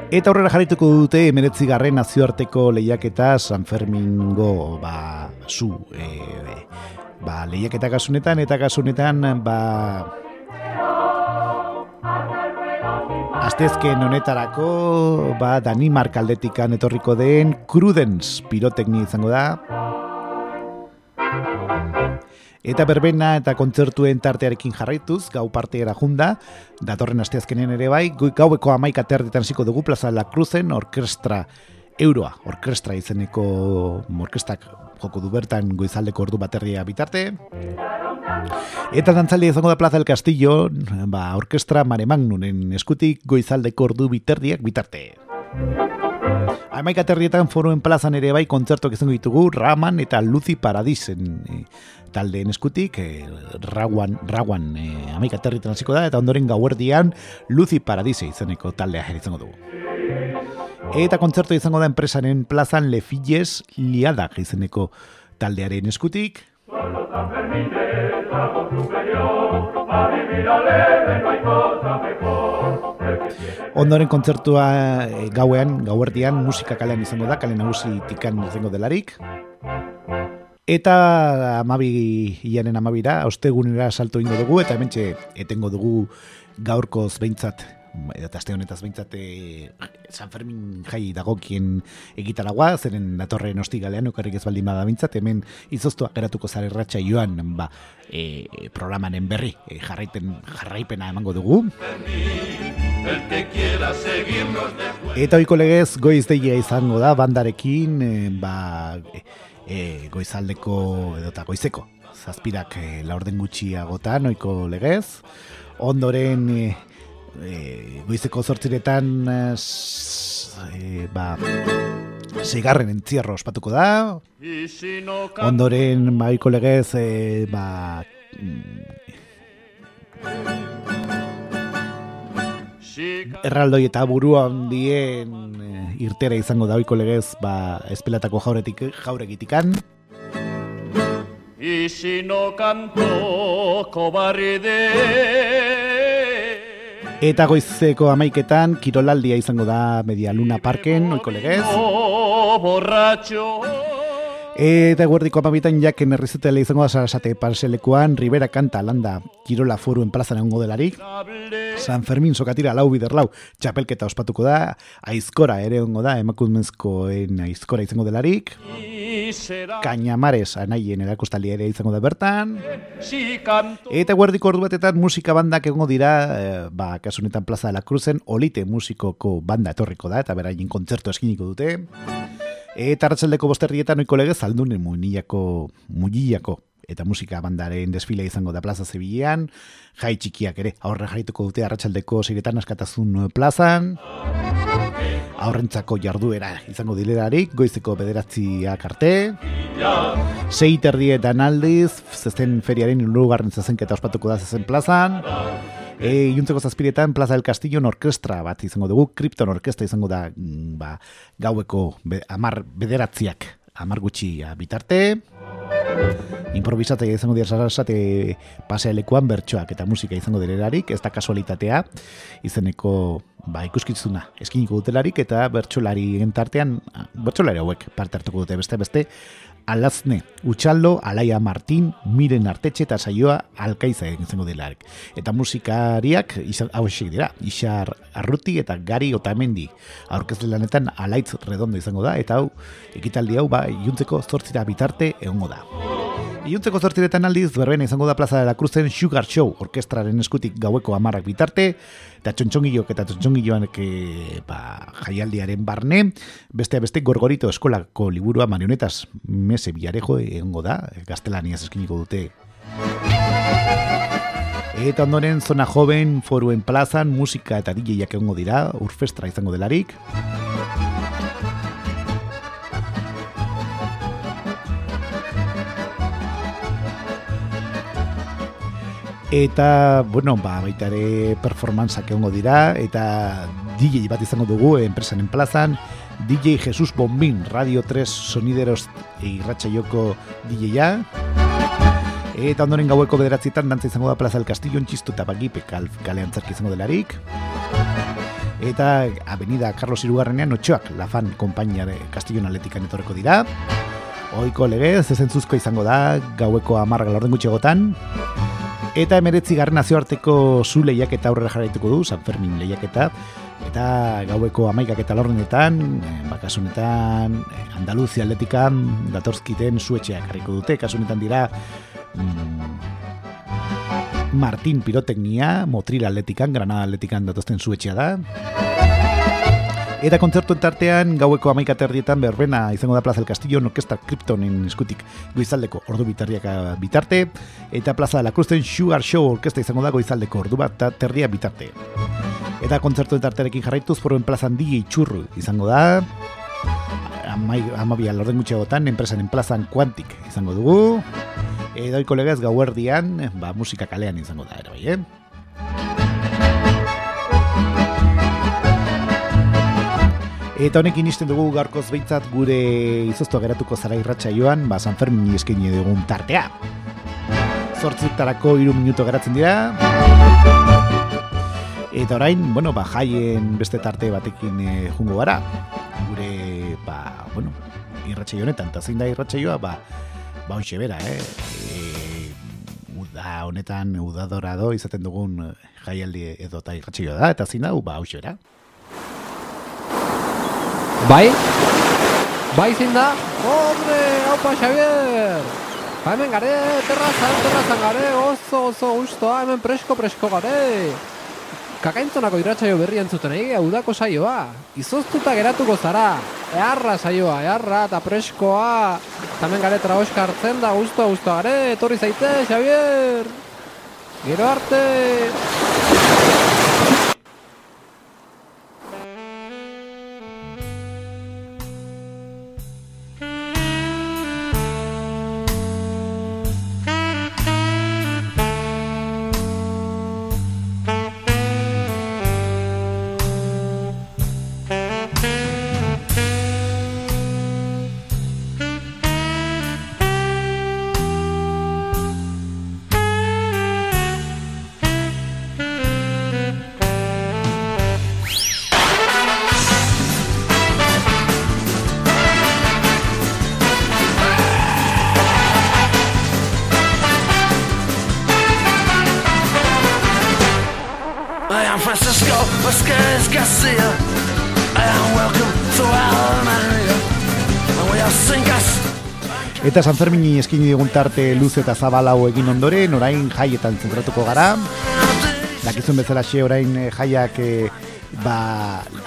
Eta aurrera jarrituko dute emeretzi garren nazioarteko lehiaketa San Fermingo ba, zu e, ba, lehiaketa kasunetan eta kasunetan ba, Astezken honetarako ba, Danimark aldetikan etorriko den Crudens pirotekni izango da. Eta berbena eta kontzertuen tartearekin jarraituz, gau parteera junda, datorren asteazkenen ere bai, gaueko amaika terdetan ziko dugu Plaza La Cruzen orkestra euroa, orkestra izeneko orkestak joko du bertan goizaldeko ordu baterria bitarte. Eta dantzaldi izango da Plaza del Castillo, ba, orkestra Mare Magnunen eskutik goizaldeko ordu biterdiak bitarte. Amaika terrietan foruen plazan ere bai kontzertuak izango ditugu Raman eta Lucy Paradisen e, taldeen eskutik e, Raguan, Raguan e, amaika terrietan hasiko da eta ondoren gauerdian Lucy Paradise izeneko taldea izango dugu. Eta kontzertu izango da enpresaren plazan Lefilles Liada izeneko taldearen eskutik. Ondoren kontzertua e, gauean, gauerdian, musika kalean izango da, kale nagusi tikan izango delarik. Eta amabi, ianen amabira, ostegunera salto ingo dugu, eta hementxe etengo dugu gaurkoz behintzat, eta aste honetaz behintzat e, San Fermin jai dagokien egitaragoa, zeren datorren ostigalean okarrik ez baldin bada behintzat, hemen izoztua geratuko zare ratxa joan, ba, e, programanen berri, e, jarraipen, jarraipena emango dugu. Eta oiko legez goiz deia izango da bandarekin e, ba, e, goizaldeko edota goizeko zazpirak e, laurden gutxiagotan oiko legez ondoren e, e, goizeko zortziretan e, e, ba, Seigarren entzierro ospatuko da, ondoren oiko legez e, ba, erraldoi eta burua handien eh, irtera izango da oiko legez ba, espelatako jauretik jauregitikan. Y si no canto cobarde Eta goizeko amaiketan kirolaldia izango da Media Luna Parken, oiko legez. Eta guardiko amabitan jaken errizetela izango da sarasate parselekuan, Rivera kanta landa Kirola foruen plazan egongo delarik. San Fermin sokatira lau bider lau txapelketa ospatuko da, aizkora ere ongo da, emakumezkoen aizkora izango delarik. Kainamares anaien erakustaldia ere izango da bertan. Eta guardiko ordu batetan musika bandak egongo dira, eh, ba, kasunetan Plaza de la Cruzen, Olite musikoko banda etorriko da, eta beraien kontzertu eskiniko dute. Eta arratsaldeko bosterrietan oiko legez aldunen muinilako, muñillako eta musika bandaren desfile izango da plaza Zebilean, jai txikiak ere, aurre jarrituko dute arratsaldeko ziretan askatazun plazan, aurrentzako jarduera izango dilerarik, goizeko bederatziak arte, sei terdietan aldiz, zezen feriaren lugarren zezenketa ospatuko da zezen plazan, E, iuntzeko zazpiretan Plaza del Castillo orkestra bat izango dugu, Krypton orkestra izango da mm, ba, gaueko be, amar bederatziak amar gutxi bitarte. Improvisatzea izango dira sarasate pasealekuan bertsoak eta musika izango direlarik, ez da kasualitatea, izeneko ba, ikuskizuna eskiniko dutelarik eta bertsolari tartean, bertsolari hauek parte hartuko dute beste beste, Alazne, Utxaldo, Alaia Martin, Miren Artetxe eta saioa Alkaiza izango delarik. Eta musikariak izan, hau esik dira, Ixar Arruti eta Gari Otamendi. Aurkezle lanetan Alaitz Redondo izango da, eta hau, ekitaldi hau, ba, iuntzeko zortzira bitarte egongo da. Iuntzeko zortziretan aldiz, berbena izango da Plaza de la Cruzen Sugar Show, orkestraren eskutik gaueko amarrak bitarte, eta txontxongilok eta txontxongiloak e, ba, jaialdiaren barne, beste beste gorgorito eskolako liburua marionetas mese bilarejo egongo da, gaztelaniaz eskiniko dute. Eta ondoren zona joven foruen plazan musika eta DJak egongo dira, urfestra izango delarik. Eta, bueno, ba, baita ere performantzak egongo dira, eta DJ bat izango dugu enpresaren plazan, DJ Jesus Bombin, Radio 3 Sonideros irratxaioko DJ-a. Eta ondoren gaueko bederatzietan dantza izango da Plaza del Castillo txistu eta bagipe kal, kale antzarki izango delarik. Eta Avenida Carlos Irugarrenean otxoak Lafan kompainia de Castillo Atletikan etorreko dira. Oiko legez, ezentzuzko izango da, gaueko amarra laurden gutxegotan. Eta emeretzi garren nazioarteko zu lehiaketa aurrera jarraituko du, San Fermin lehiaketa. Eta gaueko amaikak eta laurdenetan, eh, ba, kasunetan, eh, Andaluzia atletikan datorzkiten zuetxeak jarriko dute, kasunetan dira mm, Martin Piroteknia, Motril atletikan, Granada atletikan datozten zuetxea da. Eta kontzertuen tartean, gaueko amaika terdietan berbena izango da Plaza del Castillo, Orkestra Kryptonen eskutik goizaldeko ordu bitarriak bitarte, eta Plaza de la Cruzen Sugar Show orkesta izango da goizaldeko ordu bat eta terdia bitarte. Eta kontzertuen tartearekin jarraituz, foruen plazan DJ Txurru izango da, amabia lorden gutxeagotan, enpresaren plazan Quantic izango dugu, edo kolegaz gauerdian, ba, musika kalean izango da, ere bai, eh? Eta honekin izten dugu garkoz behintzat gure izoztua geratuko zara irratxa joan, ba, San Fermin eskaini dugun tartea. Zortzitarako iru minuto geratzen dira. Eta orain, bueno, ba, jaien beste tarte batekin e, jungo gara. Gure, ba, bueno, irratxa honetan, eta zein da irratxa joa, ba, ba, hoxe bera, eh? E, uda honetan, udadorado izaten dugun eh, jaialdi edo eta irratxa joa da, eta zein da, ba, hoxe bera. Bai? Bai zein da? Hombre, haupa Xavier! Ba hemen gare, terrazan, terrazan gare, oso, oso gustoa, hemen presko-presko gare! Kakaintzonako irratsaio berri entzuten egi, udako saioa. Izoztuta geratuko zara. Eharra saioa, eharra eta preskoa. Tamen gare traoska hartzen da, gustoa, gustoa gare, etorri zaite, Xavier! Gero arte! Eta San Fermini eskini digun tarte luz eta zabal hau egin ondoren, orain jaietan zentratuko gara. Dakizun bezala xe orain eh, jaiak eh, ba,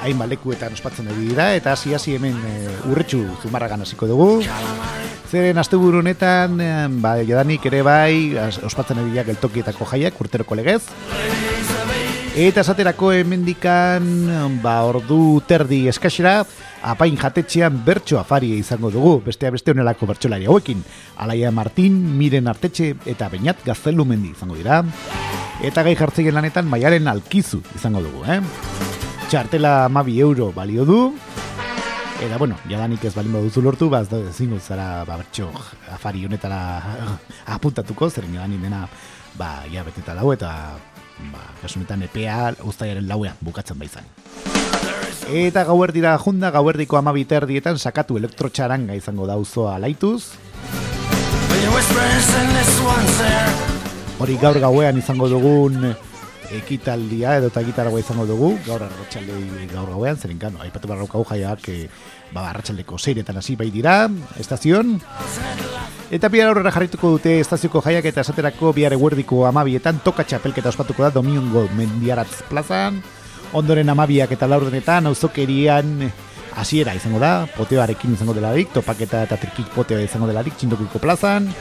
hain balekuetan ospatzen ari dira, eta hasi hasi hemen eh, urretxu zumarragan hasiko dugu. Zeren asteburu honetan, ba, jadanik ere bai, ospatzen ari dira geltokietako jaiak, urteroko legez. Eta esaterako hemendikan ba, ordu terdi eskaxera, apain jatetxean bertso afaria izango dugu, bestea beste honelako bertsolari hauekin. Alaia Martin, Miren Artetxe eta Beñat Gaztelumendi izango dira. Eta gai jartzeien lanetan maialen alkizu izango dugu, eh? Txartela amabi euro balio du, Eta, bueno, jadanik ez balin baduzu lortu, ba, ez da ezingo zara, ba, bertxo, afari honetara apuntatuko, zeren jadanik dena, ba, ja beteta dago, eta, ba, kasunetan epea uztaiaren lauean bukatzen baizan. Eta gauerdira junda, gauerdiko amabiterdietan sakatu elektrotxaranga izango da auzoa laituz. Hori gaur gauean izango dugun ekitaldia edo eta gitarragoa izango dugu, gaur arratsalde gaur gauean, zeren gano, aipatu behar daukagu jaiak, e, ba, arratsaldeko zeiretan hasi bai dira, estazion. Eta bihar aurrera jarrituko dute estazioko jaiak eta esaterako bihar eguerdiko amabietan toka txapelketa ospatuko da Domingo Mendiaratz plazan, ondoren amabiak eta laurdenetan auzokerian hasiera izango da, poteoarekin izango delarik, topaketa eta trikik poteoa izango delarik, txindokiko plazan,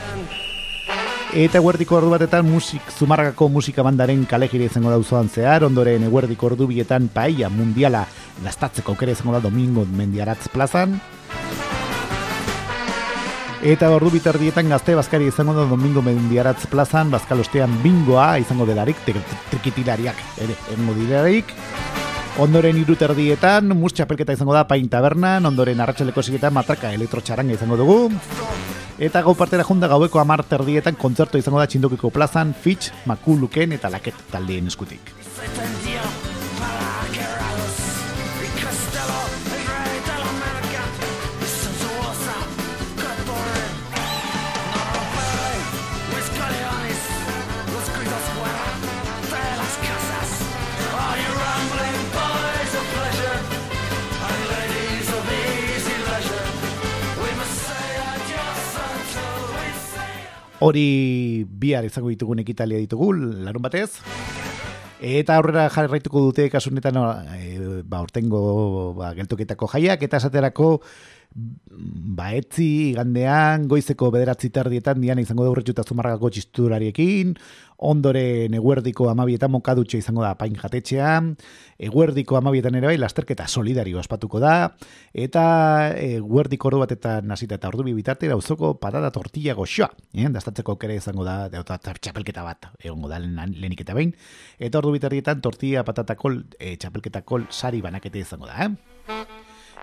Eta eguerdiko ordu batetan musik, zumarrakako musika bandaren kalejire izango da uzoan zehar, ondoren eguerdiko ordu bietan paella mundiala gastatzeko aukera izango da Domingo Mendiaratz plazan. Eta ordu bitardietan gazte bazkari izango da Domingo Mendiaratz plazan, bazkalostean bingoa izango delarik, tri- trikitilariak ere, egongo dirarik. Ondoren iruterdietan, mus txapelketa izango da pain tabernan, ondoren arratsaleko sietan matraka elektrotxaranga izango dugu. Eta gau partera junda gaueko amar terdietan kontzertu izango da txindokiko plazan, Fitch, Makuluken eta Laket taldeen eskutik. Hori bihar izango ditugun ekitalia ditugu, larun batez. Eta aurrera jarraituko dute kasunetan e, ba, ortengo ba, geltoketako jaiak, eta esaterako ba, etzi igandean, goizeko bederatzi tardietan diana izango da urretxuta zumarragako txisturariekin, ondoren eguerdiko amabietan mokadutxo izango da pain jatetxean, eguerdiko amabietan ere bai, lasterketa solidario ospatuko da, eta eguerdiko ordu batetan hasita eta ordu bi bitarte dauzoko patata tortilla goxoa, eh? dastatzeko kere izango da, eta txapelketa bat, egongo da lehen- lehenik eta behin, eta ordu bitardietan tortilla patatakol, e, txapelketakol sari banakete izango da, eh?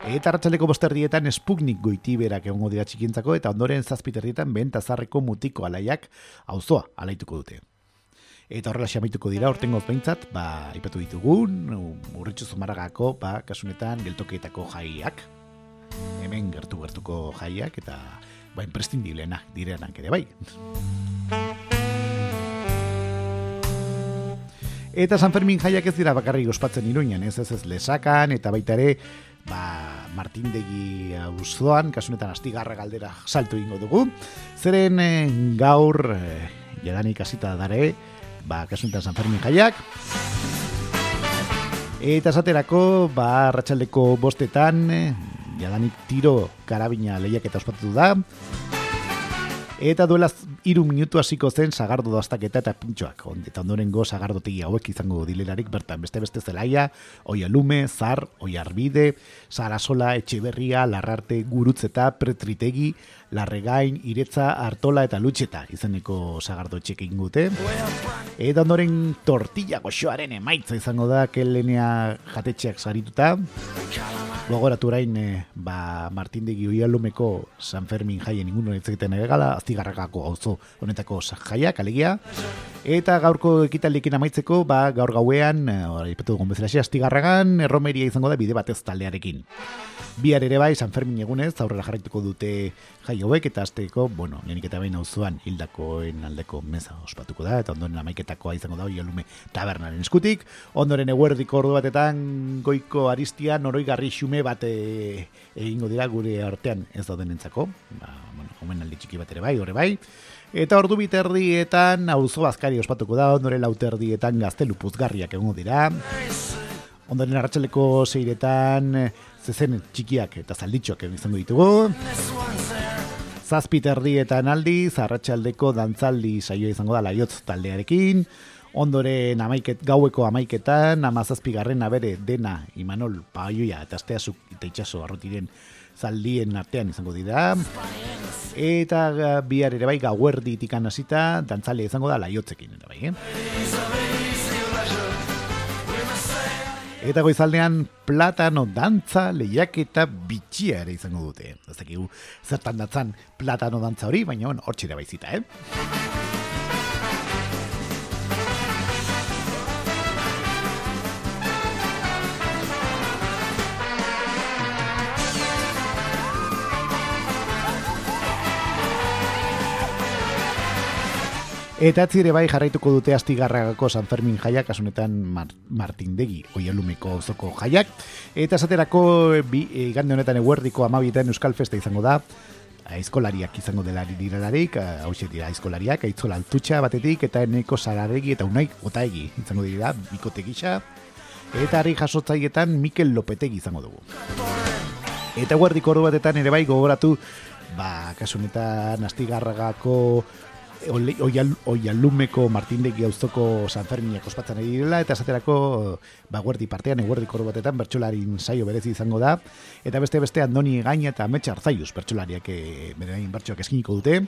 Eta arratsaleko bosterdietan Sputnik goitiberak egongo dira txikintzako eta ondoren zazpiterdietan bentazarreko mutiko alaiak auzoa alaituko dute. Eta horrela xamituko dira ortengoz behintzat, ba, ipatu ditugun, urritxu zumaragako, ba, kasunetan geltokietako jaiak. Hemen gertu-gertuko jaiak eta ba, imprescindibleenak direnak ere bai. Eta San Fermin jaiak ez dira bakarrik ospatzen iruñan, ez ez ez lesakan, eta baita ere, ba, Martindegi auzoan, kasunetan astigarra galdera saltu ingo dugu. Zeren eh, gaur, eh, jadanik hasita dare, ba, kasunetan San Fermin jaiak. Eta esaterako, ba, arratsaldeko bostetan, eh, jadanik tiro karabina lehiak eta ospatu da. Eta duela hiru minutu hasiko zen sagardo daztaketa eta pintxoak. Eta ondorengo sagardotegi hauek izango dilerarik bertan beste beste zelaia, oialume, zar, oiarbide, sarasola, etxeberria, larrarte, gurutzeta, pretritegi, larregain, iretza, artola eta lutxeta izeneko sagardo txek ingute. Eta ondoren tortilla goxoaren emaitza izango da kelenea jatetxeak sarituta. Gogoratu orain, eh, ba, Martindegi oialumeko San Fermin jaien hitz egiten ere gala, aztigarragako auzo honetako jaiak, alegia. Eta gaurko ekitaldiekin amaitzeko, ba, gaur gauean, eh, hori ipatu dugun bezala, astigarragan, erromeria izango da bide batez taldearekin. Bihar ere bai, San Fermin egunez, aurrera jarraituko dute jai hauek, eta azteko, bueno, lehenik eta behin auzoan hildakoen aldeko meza ospatuko da, eta ondoren amaiketakoa izango da, oialume tabernaren eskutik, ondoren eguerdiko ordu batetan goiko aristian oroigarri xume bat eh, egingo dira gure artean ez daudenentzako, ba, bueno, omenaldi txiki bat ere bai, hore bai, Eta ordu biterdietan auzo bazkari ospatuko da, ondoren lauterdietan gaztelu puzgarriak egongo dira. Ondoren arratsaleko seiretan eh, zezen txikiak eta zalditxoak izango ditugu. Zazpi terdietan aldiz, arratsaldeko dantzaldi saioa izango da laiotz taldearekin. Ondoren amaiket, gaueko amaiketan, amazazpigarren abere dena Imanol Paioia eta Asteazuk eta Itxaso arrotiren zaldien artean izango dira. Eta ga- bihar ere bai gauerditik hasita dantzale izango da laiotzekin ere bai, eh? Eta goizaldean platano dantza lehiaketa bitxia ere izango dute. Ez dakigu zertan datzan platano dantza hori, baina bueno, hortxe ere baizita, eh? Eta atzi ere bai jarraituko dute astigarragako San Fermin jaiak, kasunetan Mar Martindegi, oialumeko zoko jaiak. Eta esaterako e, bi, e, igande honetan eguerdiko amabietan Euskal Festa izango da, aizkolariak izango dela direlarik, hau dira aizkolariak, aitzola altutxa batetik, eta eneko sararegi eta unaik otaegi izango dira, bikote gisa. Eta harri jasotzaietan Mikel Lopetegi izango dugu. Eta guardiko ordu batetan ere bai gogoratu, ba, kasunetan astigarragako Oialumeko Martindegi auzoko San Ferminak ospatzen ari direla, eta esaterako ba, guerdi partean, eguerdi koru batetan, bertxolarin saio berezi izango da, eta beste beste Andoni Gaina eta Metxe Arzaius bertxolariak e, berain bertxoak eskiniko dute.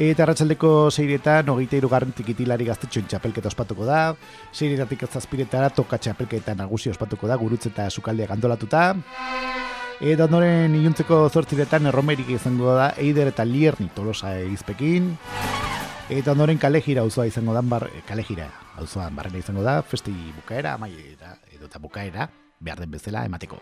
Eta arratsaldeko seiretan, hogeita irugarren tikitilari gaztetxoen txapelketa ospatuko da, seiretatik zazpiretara toka txapelketa nagusi ospatuko da, gurutze eta sukaldea gandolatuta. Eta ondoren iluntzeko zortziretan erromerik izango da, eider eta lierni tolosa izpekin. Eta ondoren kalejira auzoa izango da, bar, kalejira auzoan barrena izango da, festi bukaera, amaiera, edo eta bukaera, behar den bezala emateko.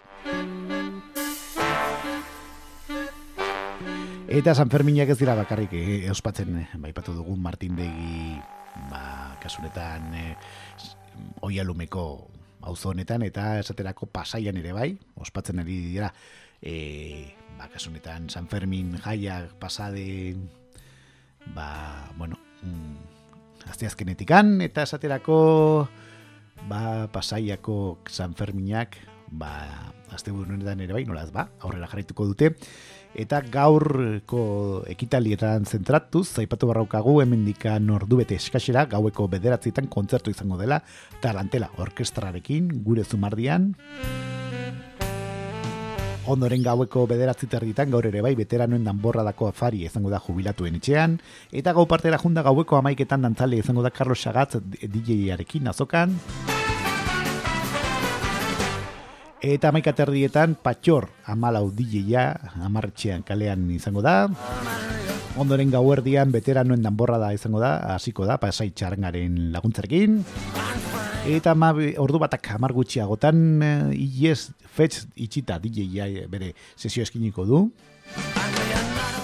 Eta San Ferminak ez dira bakarrik eh, ospatzen, eh, baipatu dugun Martindegi, ba, kasunetan eh, oialumeko auzo honetan eta esaterako pasaian ere bai, ospatzen ari dira, eh, ba, kasunetan San Fermin jaiak pasade, ba, bueno, mm, asteazkenetikan, eta esaterako, ba, pasaiako San Ferminak, ba, azte ere bai, nolaz ba, aurrera jarraituko dute, eta gaurko ekitalietan zentratuz, zaipatu barraukagu hemendikan ordu bete eskasera, gaueko bederatzitan kontzertu izango dela, tarantela orkestrarekin, gure zumardian, Ondoren gaueko bederatzi terditan gaur ere bai veteranoen danborradako afari izango da jubilatuen etxean, eta gau partera junda gaueko amaiketan dantzale izango da Carlos Sagatz DJ-arekin azokan. Eta amaika terdietan patxor amalau DJ-a amarretxean kalean izango da. Ondoren gauerdian veteranoen danborrada izango da, hasiko da, pasai txarangaren laguntzarekin. Eta ma, ordu batak hamar gutxiagotan uh, IES Fetch itxita DJ bere sesio eskiniko du.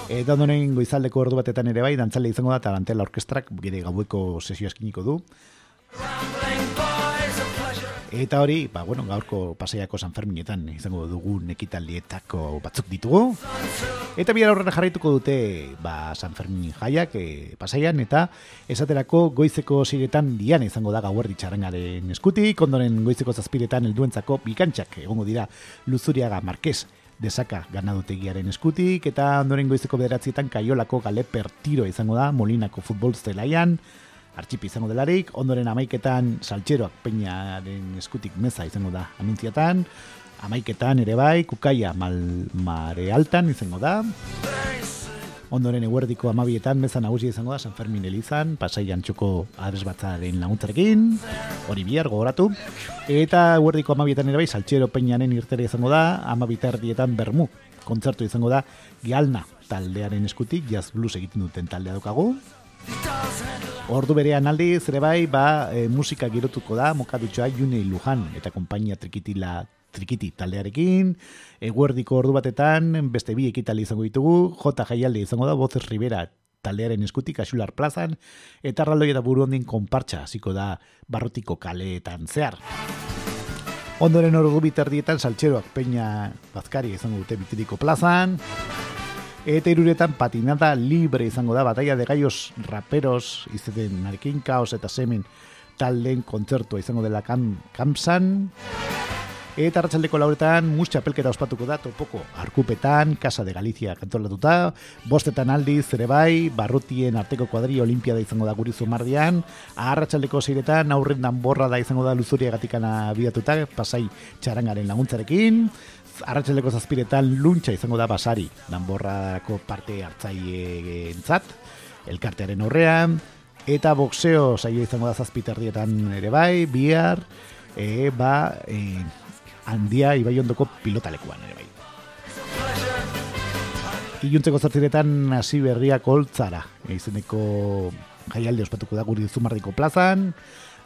Eta ondoren goizaldeko ordu batetan ere bai, dantzale izango da, tarantela orkestrak bere gaueko sesio eskiniko du. Eta hori, ba, bueno, gaurko pasaiako San Ferminetan izango dugun ekitaldietako batzuk ditugu. Eta bihar aurrera jarraituko dute ba, San Fermin jaiak e, pasaian eta esaterako goizeko ziretan dian izango da gauerdi txarangaren eskutik, ondoren goizeko zazpiretan helduentzako bikantxak egongo dira Luzuriaga Marquez desaka ganadutegiaren eskutik eta ondoren goizeko bederatzietan kaiolako galeper tiro izango da Molinako futbol zelaian, artxipi izango delarik, ondoren amaiketan saltxeroak peinaren eskutik meza izango da amintziatan, amaiketan ere bai, kukaia mal, mare altan izango da, ondoren eguerdiko amabietan meza nagusi izango da San Fermin Elizan, pasaian txoko adresbatzaren laguntzarekin, hori bihar gogoratu, eta eguerdiko amabietan ere bai, saltxero peinaren irtere izango da, amabitardietan bermu, kontzertu izango da, Gialna taldearen eskutik, jazz blues egiten duten taldea dukagu, Ordu berean aldiz, ere bai, ba, e, musika girotuko da, mokadutxoa June Lujan eta konpainia trikitila trikiti taldearekin, eguerdiko ordu batetan, beste bi ekitali izango ditugu, J. Jaialde izango da, Voces Rivera taldearen eskutik, Axular Plazan, eta Raldoi eta Buru hondin konpartxa, hasiko da, barrotiko kaleetan zehar. Ondoren ordu biterdietan, saltxeroak peña bazkari izango dute bitiriko plazan, Eta iruretan patinada libre izango da, batalla de gallos raperos, izeten narkin kaos eta semen taldeen kontzertua izango dela kam, kamsan. Eta arratsaldeko lauretan mus txapelketa ospatuko da topoko arkupetan, Casa de Galicia kantolatuta, bostetan aldiz ere bai, barrutien arteko kuadri olimpiada izango da guri zumardian, arratsaldeko zeiretan aurren danborra da izango da luzuria gatikana bidatuta, pasai txarangaren laguntzarekin, arratsaleko zazpiretan luntxa izango da basari, danborrako parte hartzaile entzat, elkartearen horrean, eta boxeo saio izango da zazpiterdietan ere bai, bihar, e, ba, e, handia ibai ondoko pilotalekuan ere bai. Iluntzeko zortziretan hasi berriak holtzara, e, izeneko jaialde ospatuko da guri zumardiko plazan,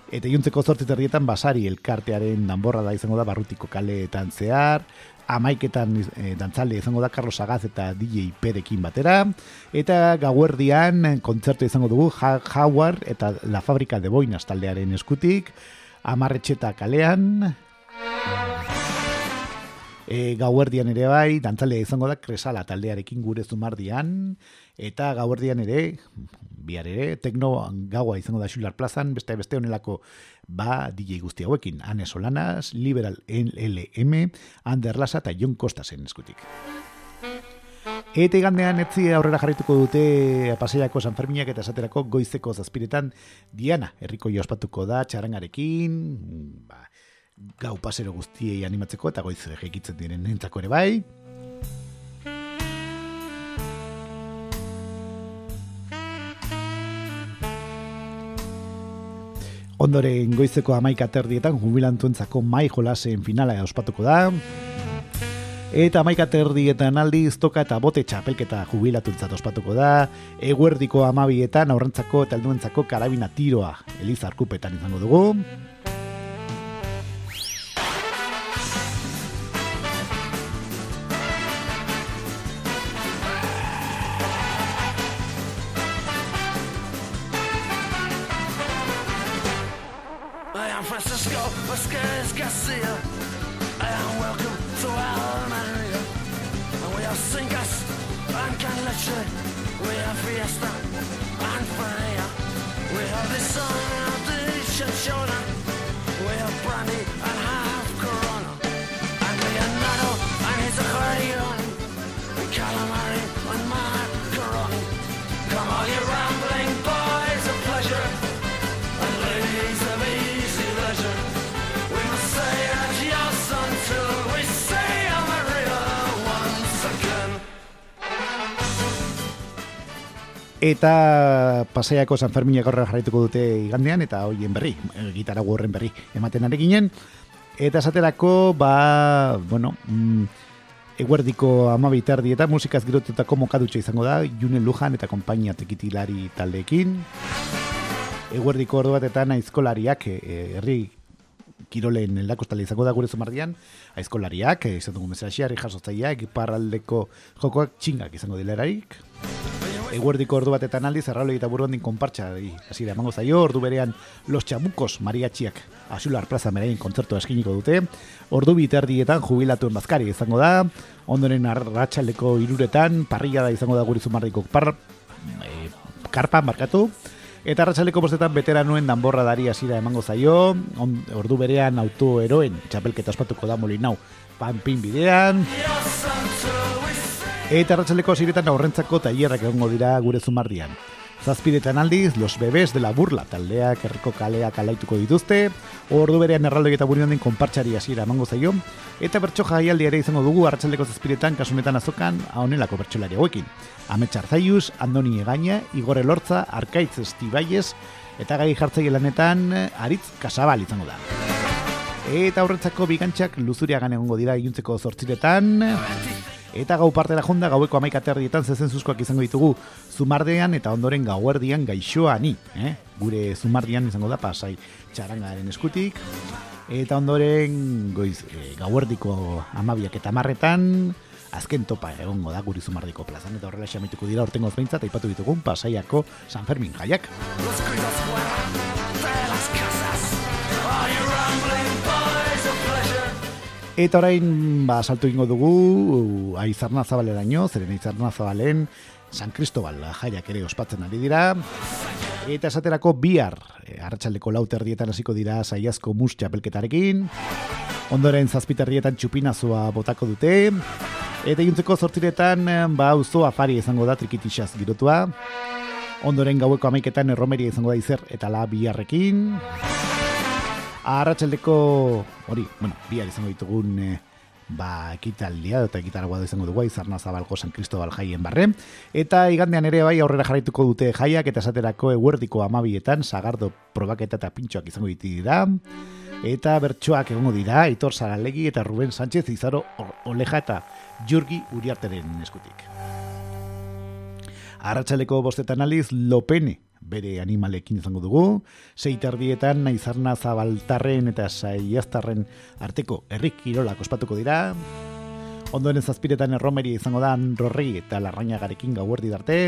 Eta iluntzeko zortziterrietan basari elkartearen danborra da izango da barrutiko kaleetan zehar, amaiketan e, dantzalde izango da Carlos Sagaz eta DJ Perekin batera, eta gauerdian kontzertu izango dugu Howard eta La Fabrika de Boinas taldearen eskutik, amarretxeta kalean, e, gauerdian ere bai, dantzalea izango da Kresala taldearekin gure zumardian, eta gauerdian ere, bihar ere, tekno gaua izango da Xular Plazan, beste beste honelako ba DJ guzti hauekin, Ane Solanas, Liberal LM, Ander Lasa eta Jon Kostasen eskutik. Eta igandean etzi aurrera jarrituko dute paseiako San Ferminak eta esaterako goizeko zazpiretan Diana, herriko ospatuko da, txarangarekin, ba, gau pasero guztiei animatzeko eta goiz jekitzen diren entzako ere bai. Ondoren goizeko amaika terdietan jubilantuentzako mai jolasen finala ospatuko da. Eta amaika terdietan aldiz toka eta bote txapelketa jubilatuentzat ospatuko da. Eguerdiko amabietan aurrentzako eta helduentzako karabina tiroa Eliza Arkupetan izango dugu. Eta pasaiako San Ferminak horre jarraituko dute igandean, eta hoien berri, eh, gitarago horren berri, ematen arekinen. Eta esaterako, ba, bueno, mm, eguerdiko amabitardi eta musikaz girotutako mokadutxa izango da, Junen Lujan eta konpainia tekitilari taldeekin. Eguerdiko ordu batetan aizkolariak, eh, herri kirolen eldakostale izango da gure zumardian, aizkolariak, eh, izan dugu meseraxia, jasotzaileak, iparraldeko jokoak txingak izango dilerarik. Eguerdiko ordu batetan aldiz, erraloi eta burgondin konpartxa, hasiera emango zaio, ordu berean Los Chamucos mariatxiak Asular Plaza merain kontzertu eskiniko dute, ordu biterdietan jubilatuen bazkari izango da, ondoren arratsaldeko iruretan, parrilla da izango da gure zumardiko par, e, karpan markatu, Eta arratsaleko bostetan veteranuen danborra dari hasiera emango zaio, on, ordu berean autoeroen txapelketa ospatuko da molinau panpin bidean. Eta arratsaleko ziretan aurrentzako tailerrak egongo dira gure zumardian. Zazpidetan aldiz, los bebés de la burla taldeak herriko kaleak alaituko dituzte, ordu berean erraldoi eta burionden konpartxari hasiera emango zaio, eta bertso jaialdi ere izango dugu arratsaldeko zazpidetan kasunetan azokan honelako bertsolari hauekin. Ametxar Zaius, Andoni Egaña, Igor Elortza, Arkaitz Estibaiez, eta gai jartzaile lanetan Aritz Kasabal izango da. Eta aurretzako bigantxak luzuriagan egongo dira iluntzeko zortziretan, eta gau partera jonda gaueko amaika terdietan zezen zuzkoak izango ditugu zumardean eta ondoren gauerdian gaixoani, eh? gure zumardian izango da pasai txarangaren eskutik, eta ondoren goiz, e, gauerdiko amabiak eta marretan, azken topa egongo da guri zumardiko plazan, eta horrela xamituko dira ortengoz behintzat, aipatu ditugun pasaiako San Fermin jaiak. Eta orain, ba, salto ingo dugu, aizarna zabaleraino, zeren aizarna zabalen, San Cristobal jaiak ere ospatzen ari dira. Eta esaterako bihar, e, arratsaldeko lauterdietan hasiko dira saiazko mus txapelketarekin. Ondoren zazpiterrietan txupinazua botako dute. Eta juntzeko zortziretan, eh, ba, auzo afari izango da trikitixaz girotua. Ondoren gaueko amaiketan erromeria izango da izer eta la biharrekin. Arratsaldeko hori, bueno, bihar izango ditugun eh, ba, ekitaldia eta ekitaragoa izango dugu izarna zabalko San Cristobal jaien barre. Eta igandean ere bai aurrera jarraituko dute jaiak eta esaterako eguerdiko amabietan sagardo probaketa eta pintxoak izango ditu dira. Eta bertsoak egongo dira, Aitor Saralegi eta Ruben Sánchez Izaro Oleja eta Jurgi Uriarteren eskutik. Arratsaleko bostetan aliz Lopene bere animalekin izango dugu, seitardietan naizarna zabaltarren eta saiaztarren arteko herrik kirolak ospatuko dira, ondoren zazpiretan erromeria izango da Rorri eta Larrañagarekin gauerdi darte,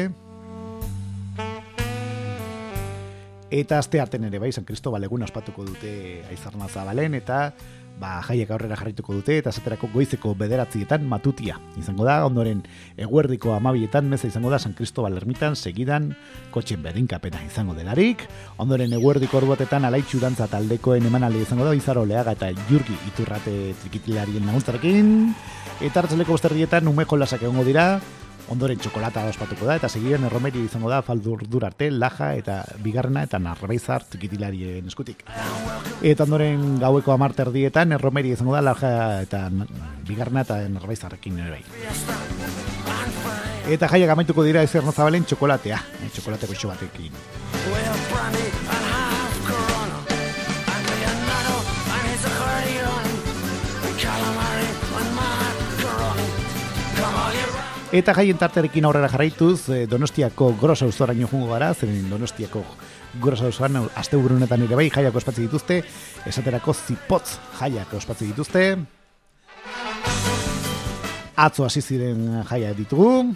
Eta aste arten ere bai, San Cristobal egun ospatuko dute aizarna zabalen, eta ba, jaiak aurrera jarrituko dute, eta esaterako goizeko bederatzietan matutia. Izango da, ondoren eguerdiko amabietan meza izango da San Cristobal ermitan, segidan kotxen berinkapena izango delarik, ondoren eguerdiko ordu batetan alaitxu dantza taldekoen emanaldi izango da, Bizarro Leaga eta Jurgi iturrate trikitilarien laguntzarekin, eta hartzaleko bosterdietan umeko lasak egongo dira, ondoren txokolata ospatuko da, eta segiren erromeri izango da faldur arte, laja eta bigarrena eta narraizar trikitilarien eskutik. Eta ondoren gaueko amarter dietan, erromeri izango da, laja eta bigarrena eta narraizarrekin ere bai. Eta jaiak amaituko dira ezer zabalen txokolatea, eh, txokolate goxo batekin. Eta jaien tarterekin aurrera jarraituz, eh, Donostiako grosa auzoraino jungo gara, zeren Donostiako grosa auzoan aste honetan ere bai jaiak ospatzen dituzte, esaterako zipotz jaiak ospatzen dituzte. Atzo hasi ziren jaiak ditugu.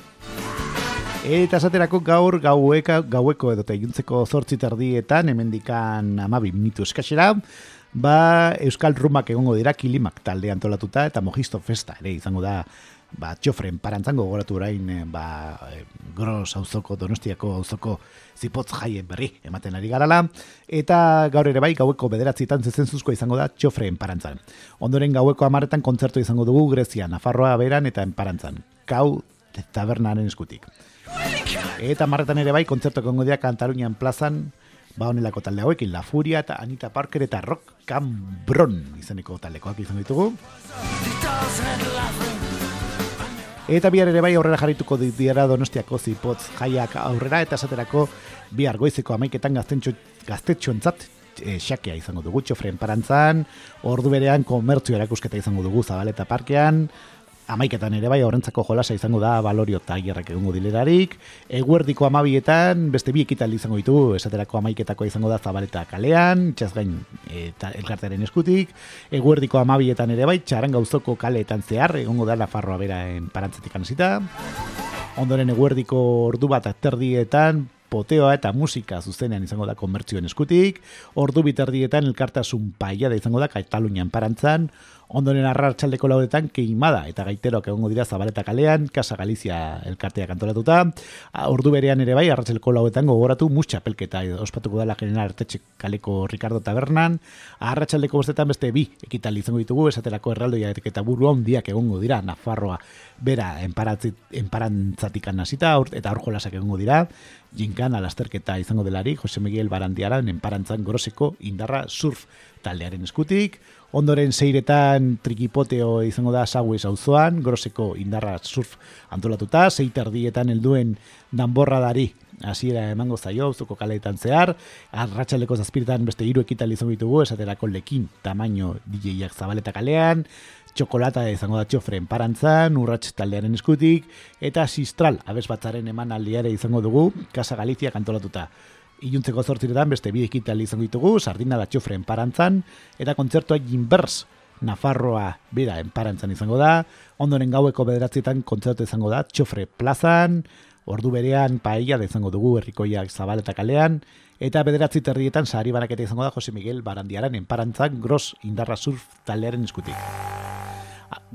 Eta esaterako gaur gaueka, gaueko edo iluntzeko zortzi terdietan, hemendikan amabi minutu eskasera, ba Euskal Rumak egongo dira kilimak talde antolatuta eta mojisto festa ere izango da ba, txofren parantzango gogoratu orain eh, ba, eh, gros auzoko donostiako auzoko zipotz jaien berri ematen ari garala. Eta gaur ere bai gaueko bederatzietan zezenzuzko izango da txofren parantzan. Ondoren gaueko amaretan kontzertu izango dugu Grezia, Nafarroa beran eta enparantzan kau tabernaren eskutik. Eta marretan ere bai kontzertu egongo dira Katalunian plazan ba honelako talde hauekin La Furia eta Anita Parker eta Rock Cambron izeneko taldekoak izan ditugu Eta bihar ere bai aurrera jarrituko dira Donostiako zipotz jaiak aurrera eta esaterako bihar goizeko amaiketan gaztetxo, gaztetxoentzat e, xakea izango dugu txofren parantzan, ordu berean komertzio erakusketa izango dugu zabaleta parkean, amaiketan ere bai horrentzako jolasa izango da balorio tailerrak egongo dilerarik, eguerdiko amabietan beste bi ekitaldi izango ditu, esaterako amaiketako izango da zabaleta kalean, txaz gain eta elkartaren eskutik, eguerdiko amabietan ere bai txaran gauzoko kaleetan zehar, egongo da Nafarroa bera en parantzetik anezita, ondoren eguerdiko ordu bat aterdietan, poteoa eta musika zuzenean izango da komertzioen eskutik, ordu biterdietan elkartasun paia da izango da Katalunian parantzan, ondoren arratsaldeko lauretan keimada eta gaiteroak egongo dira Zabaleta kalean, Casa Galizia elkarteak antolatuta, A, ordu berean ere bai arratsaldeko lauretan gogoratu mucha pelketa ospatuko dela general artetxe kaleko Ricardo Tabernan, arratsaldeko bostetan beste bi ekitaldi izango ditugu, esaterako erraldoia eta buru handiak egongo dira Nafarroa bera enparantzatik hasita eta aur jolasak egongo dira, jinkan alasterketa izango delari, Jose Miguel Barandiaran enparantzan groseko indarra surf taldearen eskutik, ondoren zeiretan trikipoteo izango da sauez auzoan, groseko indarra surf antolatuta, zeiterdietan helduen danborradari hasiera emango zaio auzuko kaleetan zehar, arratsaleko zazpiretan beste hiru ekital izango ditugu, esaterako lekin tamaino DJak zabaleta kalean, txokolata izango da txofren parantzan, urrats taldearen eskutik, eta sistral abez batzaren eman aldiare izango dugu, Casa Galizia kantolatuta. Iluntzeko zortziretan beste bi ekitaldi izango ditugu, sardina da txofren parantzan, eta kontzertua jinbers Nafarroa bera enparantzan izango da, ondoren gaueko bederatzietan kontzertu izango da txofre plazan, ordu berean paella da izango dugu herrikoiak zabal eta kalean, eta bederatzi terrietan sari banaketa izango da Jose Miguel Barandiaran enparantzan gros indarra surf taldearen eskutik.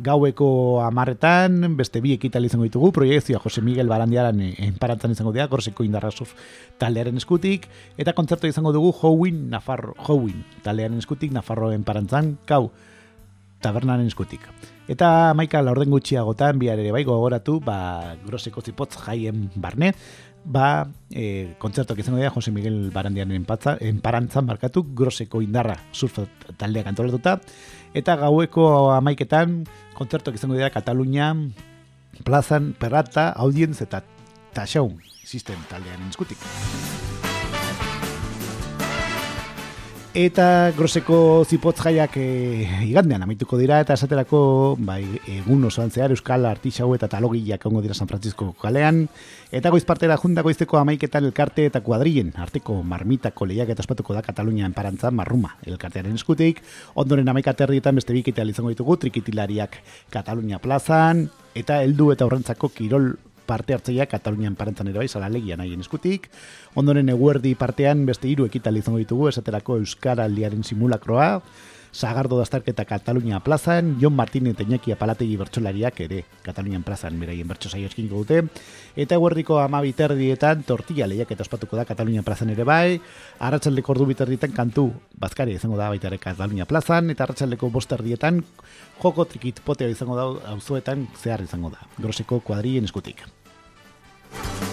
Gaueko amarretan, beste bi ekital izango ditugu, proiektzioa Jose Miguel Barandiaran enparantzan izango dira, groseko indarra surf taldearen eskutik, eta kontzertu izango dugu Howin, Nafarro, Howin taldearen eskutik, Nafarro enparantzan, kau, tabernaren eskutik. Eta maika laurden gutxiagotan bihar ere bai gogoratu, ba, groseko zipotz jaien barne, ba, e, kontzertuak izango dira Jose Miguel Barandiaren enpatza, enparantzan markatu, groseko indarra surf taldeak antolatuta, eta gaueko amaiketan kontzertuak izango dira Katalunia, plazan, perrata, audienz eta taxaun sistem taldearen eskutik. Eta groseko zipotz jaiak e, igandean amaituko dira eta esaterako bai, egun osoan zehar Euskal Artixau eta talogiak ongo dira San Francisco kalean. Eta goiz partera junta goizteko amaiketan elkarte eta kuadrien arteko marmitako lehiak eta espatuko da Katalunia enparantza marruma elkartearen eskutik. Ondoren amaika terrietan beste bikitea izango ditugu trikitilariak Katalunia plazan eta heldu eta horrentzako kirol parte hartzeia Katalunian parentzan ere bai, salalegia nahien eskutik. Ondoren eguerdi partean beste hiru ekital izango ditugu, esaterako Euskara aldiaren simulakroa, Sagardo dastarketa Katalunia plazan, Jon Martin eta Iñaki Apalategi bertsolariak ere Katalunian plazan beraien bertso saio eskiniko dute. Eta eguerdiko ama biterdietan tortilla lehiak eta ospatuko da Katalunian plazan ere bai. Arratsaldeko ordu biterdietan kantu bazkari izango da baita ere Katalunia plazan. Eta arratsaldeko bosterdietan joko trikit poteo izango da auzoetan zehar izango da. Groseko kuadrien eskutik. Thank you.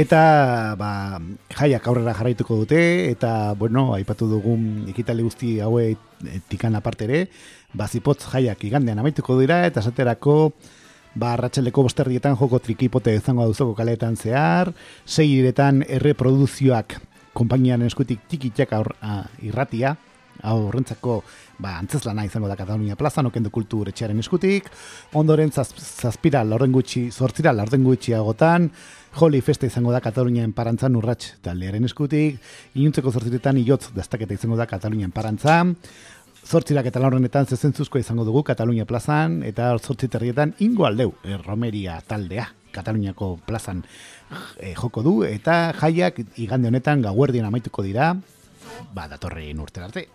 Eta ba, jaiak aurrera jarraituko dute, eta bueno, aipatu dugun ekitali guzti haue tikan aparte ere, bazipotz jaiak igandean amaituko dira, eta esaterako ba, arratxeleko bosterdietan joko trikipote izango duzoko kaleetan zehar, sei iretan erreproduzioak konpainian eskutik txikitxak aur, a, irratia, aurrentzako ba, antzeslana izango da Katalunia plazan, okendu kultur etxearen eskutik, ondoren zaz, zazpira laurden gutxi, zortzira laurden gutxi agotan, Holy Festa izango da Katalunian parantzan urrats taldearen eskutik, inuntzeko zortziretan iotz daztaketa izango da Katalunian parantzan, Zortzirak eta laurrenetan zezentzuzko izango dugu Katalunia plazan, eta zortziterrietan ingo aldeu, eh, Romeria taldea, Kataluniako plazan eh, joko du, eta jaiak igande honetan gauerdien amaituko dira, ba, datorren urte arte.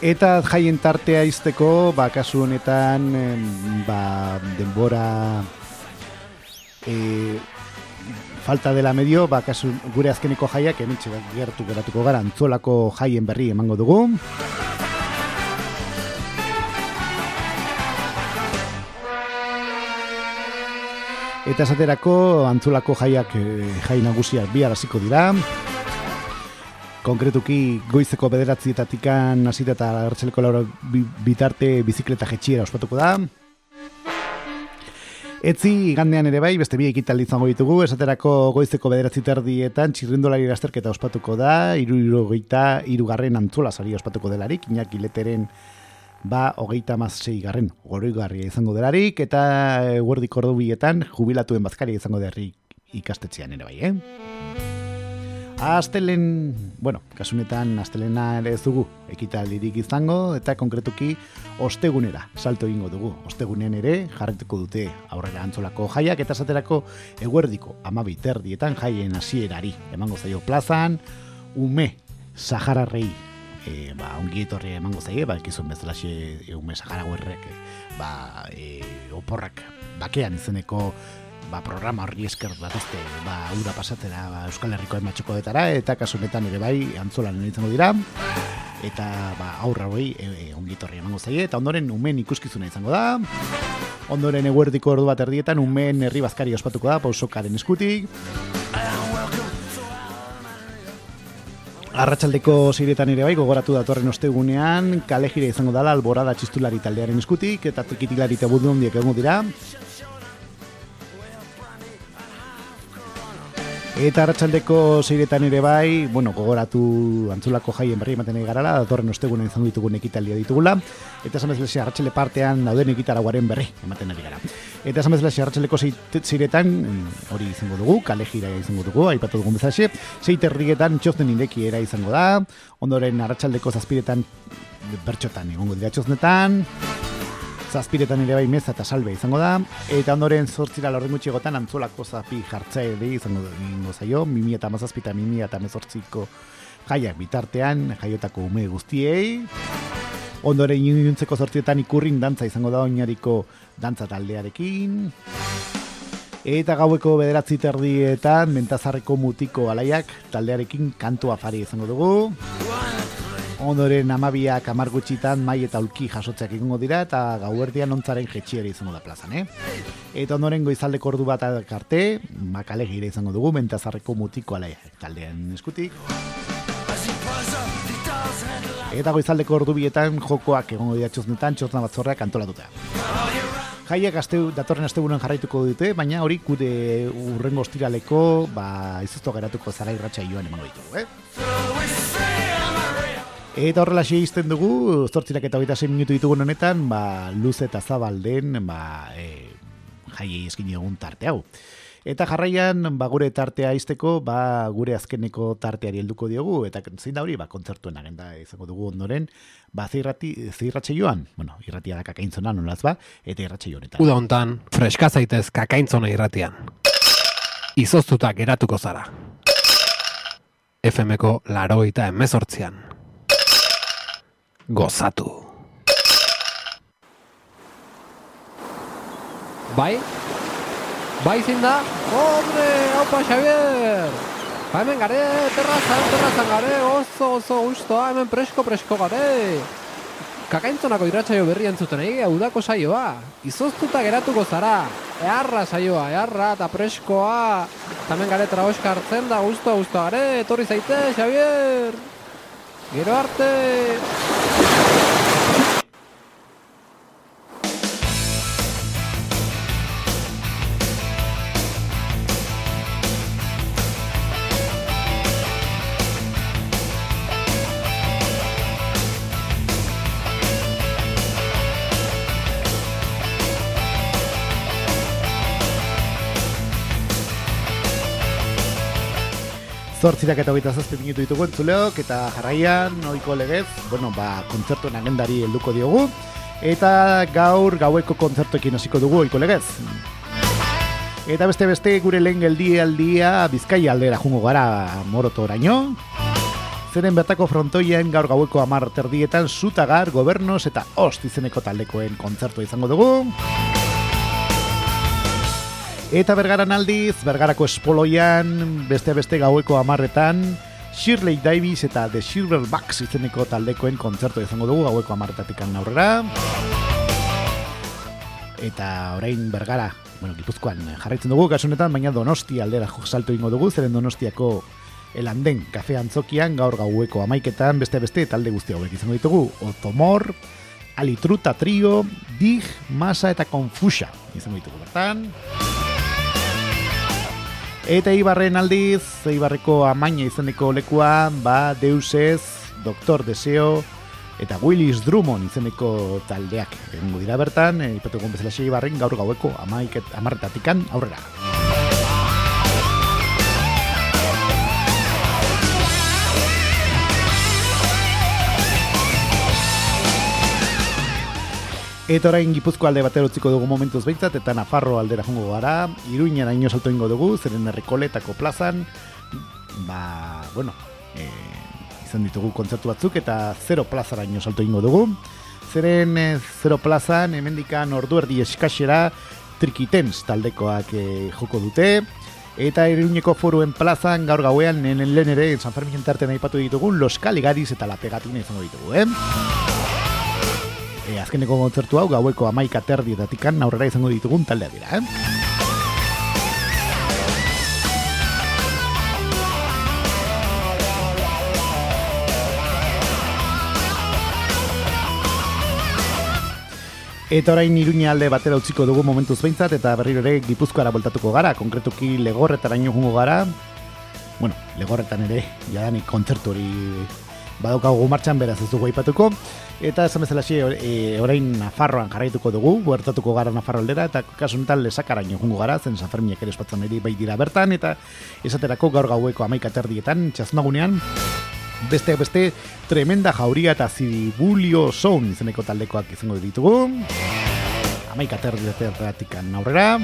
Eta jaien tartea izteko, ba, kasu honetan, ba, denbora e, falta dela medio, ba, kasu gure azkeneko jaiak, emitxe gertu geratuko gara, antzolako jaien berri emango dugu. Eta esaterako antzulako jaiak eh, jai nagusiak bihar hasiko dira. Konkretuki goizeko bederatzietatikan hasita eta hartzeleko laura bi- bitarte bizikleta jetxiera ospatuko da. Etzi igandean ere bai, beste bi ekitaldi izango ditugu, esaterako goizeko bederatzi terdietan txirrindolari lasterketa ospatuko da, iru irurogeita irugarren antzola sari ospatuko delarik, Iñaki Leteren ba hogeita mazsei garren oroigarria izango delarik, eta guerdik ordubietan jubilatuen bazkaria izango derri ikastetxean ere bai, eh? Astelen, bueno, kasunetan astelena ere ez dugu ekitaldirik izango eta konkretuki ostegunera salto egingo dugu. Ostegunean ere jarretuko dute aurrera antzolako jaiak eta esaterako eguerdiko amabi terdietan jaien hasierari emango zaio plazan, ume sahararrei e, ba, ongi etorri emango zaie, ba, ekizun bezalaxe e, ume saharaguerrek e, ba, e, oporrak bakean izeneko ba, programa horri esker batazte ba, ura pasatzera ba, Euskal Herriko ematxokoetara eta kasu honetan ere bai antzolan izango dira. Eta ba, aurra hori e, e, ongitorri emango zaie eta ondoren umen ikuskizuna izango da. Ondoren eguerdiko ordu bat erdietan umen herri bazkari ospatuko da pausokaren eskutik. Arratsaldeko zeiretan ere bai, gogoratu datorren ostegunean, kale jira izango dala alborada txistulari taldearen eskutik, eta trikitilari eta budu hondiek egongo dira. Eta arratsaldeko zeiretan ere bai, bueno, gogoratu antzulako jaien berri ematen ari garala, datorren ostegunen izango ditugun ekitaldia ditugula, eta esan bezala arratsalde partean dauden ekitaraguaren berri ematen ari gara. Eta esan bezala arratsaleko zeiretan, mm, hori izango dugu, kale jira izango dugu, aipatu dugun bezala, zeiterrietan txosten irekiera izango da, ondoren arratsaldeko zazpiretan bertxotan egongo dira txoznetan, zazpiretan ere bai meza eta salbe izango da, eta ondoren zortzira lorden gutxiagotan antzolako zapi jartzaile izango ingo zaio, mimi eta mazazpita mimi eta mezortziko jaiak bitartean, jaiotako ume guztiei, ondoren iluntzeko zortzietan ikurrin dantza izango da oinariko dantza taldearekin, eta gaueko bederatzi terdietan mentazarreko mutiko alaiak taldearekin kantu afari izango dugu, Ondoren amabiak amar mai eta ulki jasotzeak egingo dira eta gauerdian ontzaren jetxiera izango da plazan, eh? Eta ondoren goizaldeko ordu bat arte, makale gira izango dugu, mentazarreko mutiko alaia taldean eskutik. Eta goizaldeko ordu bietan jokoak egongo dira txoznetan, txozna batzorreak antolatuta. Jaiak asteu, datorren asteburuan jarraituko dute, baina hori gure urrengo ostiraleko, ba, izuzto geratuko zara irratxa joan emango ditugu, eh? Eta horrela izten dugu, zortzirak eta hogeita minutu ditugun honetan, ba, luz eta zabalden, ba, e, jaiei eskin egun tarte hau. Eta jarraian, ba, gure tartea izteko, ba, gure azkeneko tarteari helduko diogu, eta zein da hori, ba, kontzertuen agenda izango dugu ondoren, ba, zirrati, zirratxe joan, bueno, irratia da kakaintzona nolaz ba, eta irratxe joanetan. Uda hontan, freska zaitez kakaintzona irratian. Izoztuta geratuko zara. FMko laroita emezortzian. Gozatu. Bai? Bai zein da? Hombre, haupa Xavier! Ba hemen gare, terrazan, terrazan gare, oso, oso, ustoa, hemen presko, presko gare. Kakaintzonako irratsaio berri entzuten egi, udako saioa. Izoztuta geratuko zara. Eharra saioa, eharra eta preskoa. Tamen gare traoska hartzen da, usto, usto gare, etorri zaite, Xavier. Gero arte. Zortzirak eta hogeita zazpi minutu ditugu entzuleok, eta jarraian, ohiko legez, bueno, ba, kontzertuen agendari helduko diogu, eta gaur gaueko kontzertuekin hasiko dugu ohiko legez. Eta beste beste gure lehen geldialdia Bizkaia aldera jungo gara morotoraino. Zeren bertako frontoien gaur gaueko amar terdietan zutagar, gobernos eta ost izeneko taldekoen kontzertua izango dugu. Eta bergaran aldiz, bergarako espoloian, beste beste gaueko amarretan, Shirley Davis eta The Silverbacks izeneko taldekoen kontzertu izango dugu gaueko amarretatik aurrera. Eta orain bergara, bueno, gipuzkoan jarraitzen dugu kasunetan, baina donosti aldera salto ingo dugu, zeren donostiako elanden kafe antzokian gaur gaueko amaiketan beste beste talde guzti hauek izango ditugu. Otomor, Alitruta Trio, Dig, Masa eta Confusa izango ditugu bertan. Eta Ibarren aldiz, Ibarreko amaina izeneko lekua, ba, Deusez, Doktor Deseo, eta Willis Drummond izeneko taldeak egingo dira bertan, e, ipatu egun bezala Ibarren gaur gaueko amaiket, amarretatikan aurrera. Eta orain Gipuzko alde batera utziko dugu momentuz behintzat, eta Nafarro aldera jongo gara, Iruñera ino salto ingo dugu, zeren errekoletako plazan, ba, bueno, e, izan ditugu kontzertu batzuk, eta zero plazara ino salto ingo dugu. Zeren e, zero plazan, hemendikan ordu erdi eskasera, trikitens taldekoak e, joko dute, Eta Iruñeko foruen plazan gaur gauean nenen lehen ere San Fermin tartean aipatu ditugu Los Caligariz eta La Pegatina izango ditugu, eh? E, azkeneko kontzertu hau gaueko amaika terdietatikan aurrera izango ditugun taldea dira, eh? Eta orain iruña alde batera utziko dugu momentuz behintzat eta berriro ere Gipuzkoara voltatuko gara, konkretuki legorretaraino jungo gara. Bueno, legorretan ere jadanik kontzertu hori badaukagu martxan beraz ez dugu aipatuko. Eta esan bezala xe, e, orain Nafarroan jarraituko dugu, buertatuko gara Nafarro aldera, eta kasu honetan lesakaraino jungo gara, zen Sanfermiak ere espatzen ere bai dira bertan, eta esaterako gaur gaueko amaika terdietan, txaznagunean, beste beste tremenda jauria eta zibulio sound izeneko taldekoak izango ditugu. Amaika terdietetik aurrera.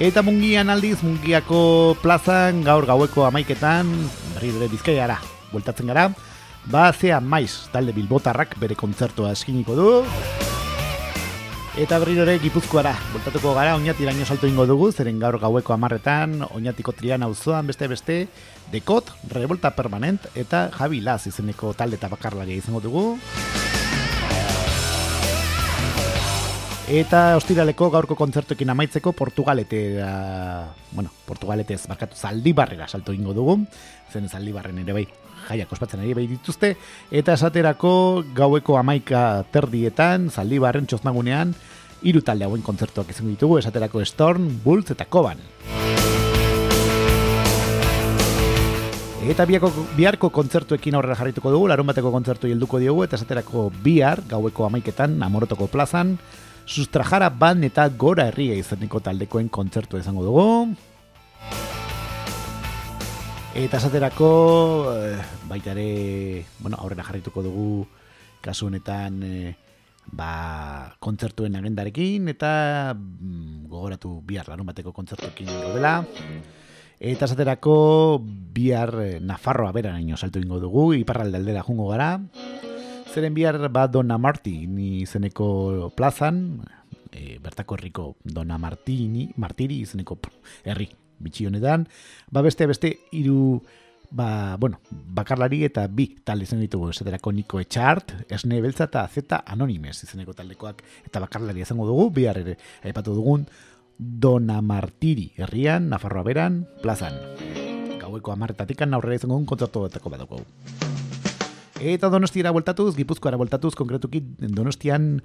Eta mungian aldiz, mungiako plazan gaur gaueko amaiketan, berri ere bizkaiara, bueltatzen gara, ba zea maiz talde bilbotarrak bere kontzertua eskiniko du. Eta berriro ere Gipuzkoara, voltatuko gara, oinatiraino salto ingo dugu, zeren gaur gaueko amarretan, oinatiko trian auzoan beste beste, Dekot, Revolta Permanent eta Javi Laz izeneko talde eta bakarlaria izango dugu. Eta ostiraleko gaurko kontzertuekin amaitzeko Portugalete, bueno, Portugaletez barkatu zaldibarrera salto ingo dugu, zen zaldibarren ere bai jaiak ospatzen ari bai dituzte, eta esaterako gaueko amaika terdietan, zaldibarren txoznagunean, hiru talde hauen kontzertuak izango ditugu, esaterako Storm, Bulls eta Koban. Eta biako, biharko kontzertuekin aurrera jarrituko dugu, larun bateko kontzertu helduko diogu, eta esaterako bihar, gaueko amaiketan, amorotoko plazan, sustrajara ban eta gora herria izeneko taldekoen kontzertu izango dugu. Eta esaterako, eh, baita ere, bueno, aurrera jarrituko dugu, kasu honetan, eh, ba, kontzertuen agendarekin, eta mm, gogoratu bihar larun bateko kontzertuekin gaudela. Eta esaterako bihar eh, Nafarroa beranaino salto ingo dugu, iparralde aldera jungo gara. Zeren bihar bat Dona Martini izeneko plazan, e, bertako herriko Dona Martini, Martiri izeneko herri bitxi honetan, ba beste beste hiru ba, bueno, bakarlari eta bi talde izan ditugu, esaterako Niko Etxart, Esne Beltza eta Z Anonimes izeneko taldekoak eta bakarlari izango dugu, bihar ere aipatu dugun Dona Martiri herrian, Nafarroa beran, plazan. Gaueko amarretatikan aurrera izango dugun kontzertu batako badako. Eta donostiara bueltatuz, gipuzkoara bueltatuz, konkretuki donostian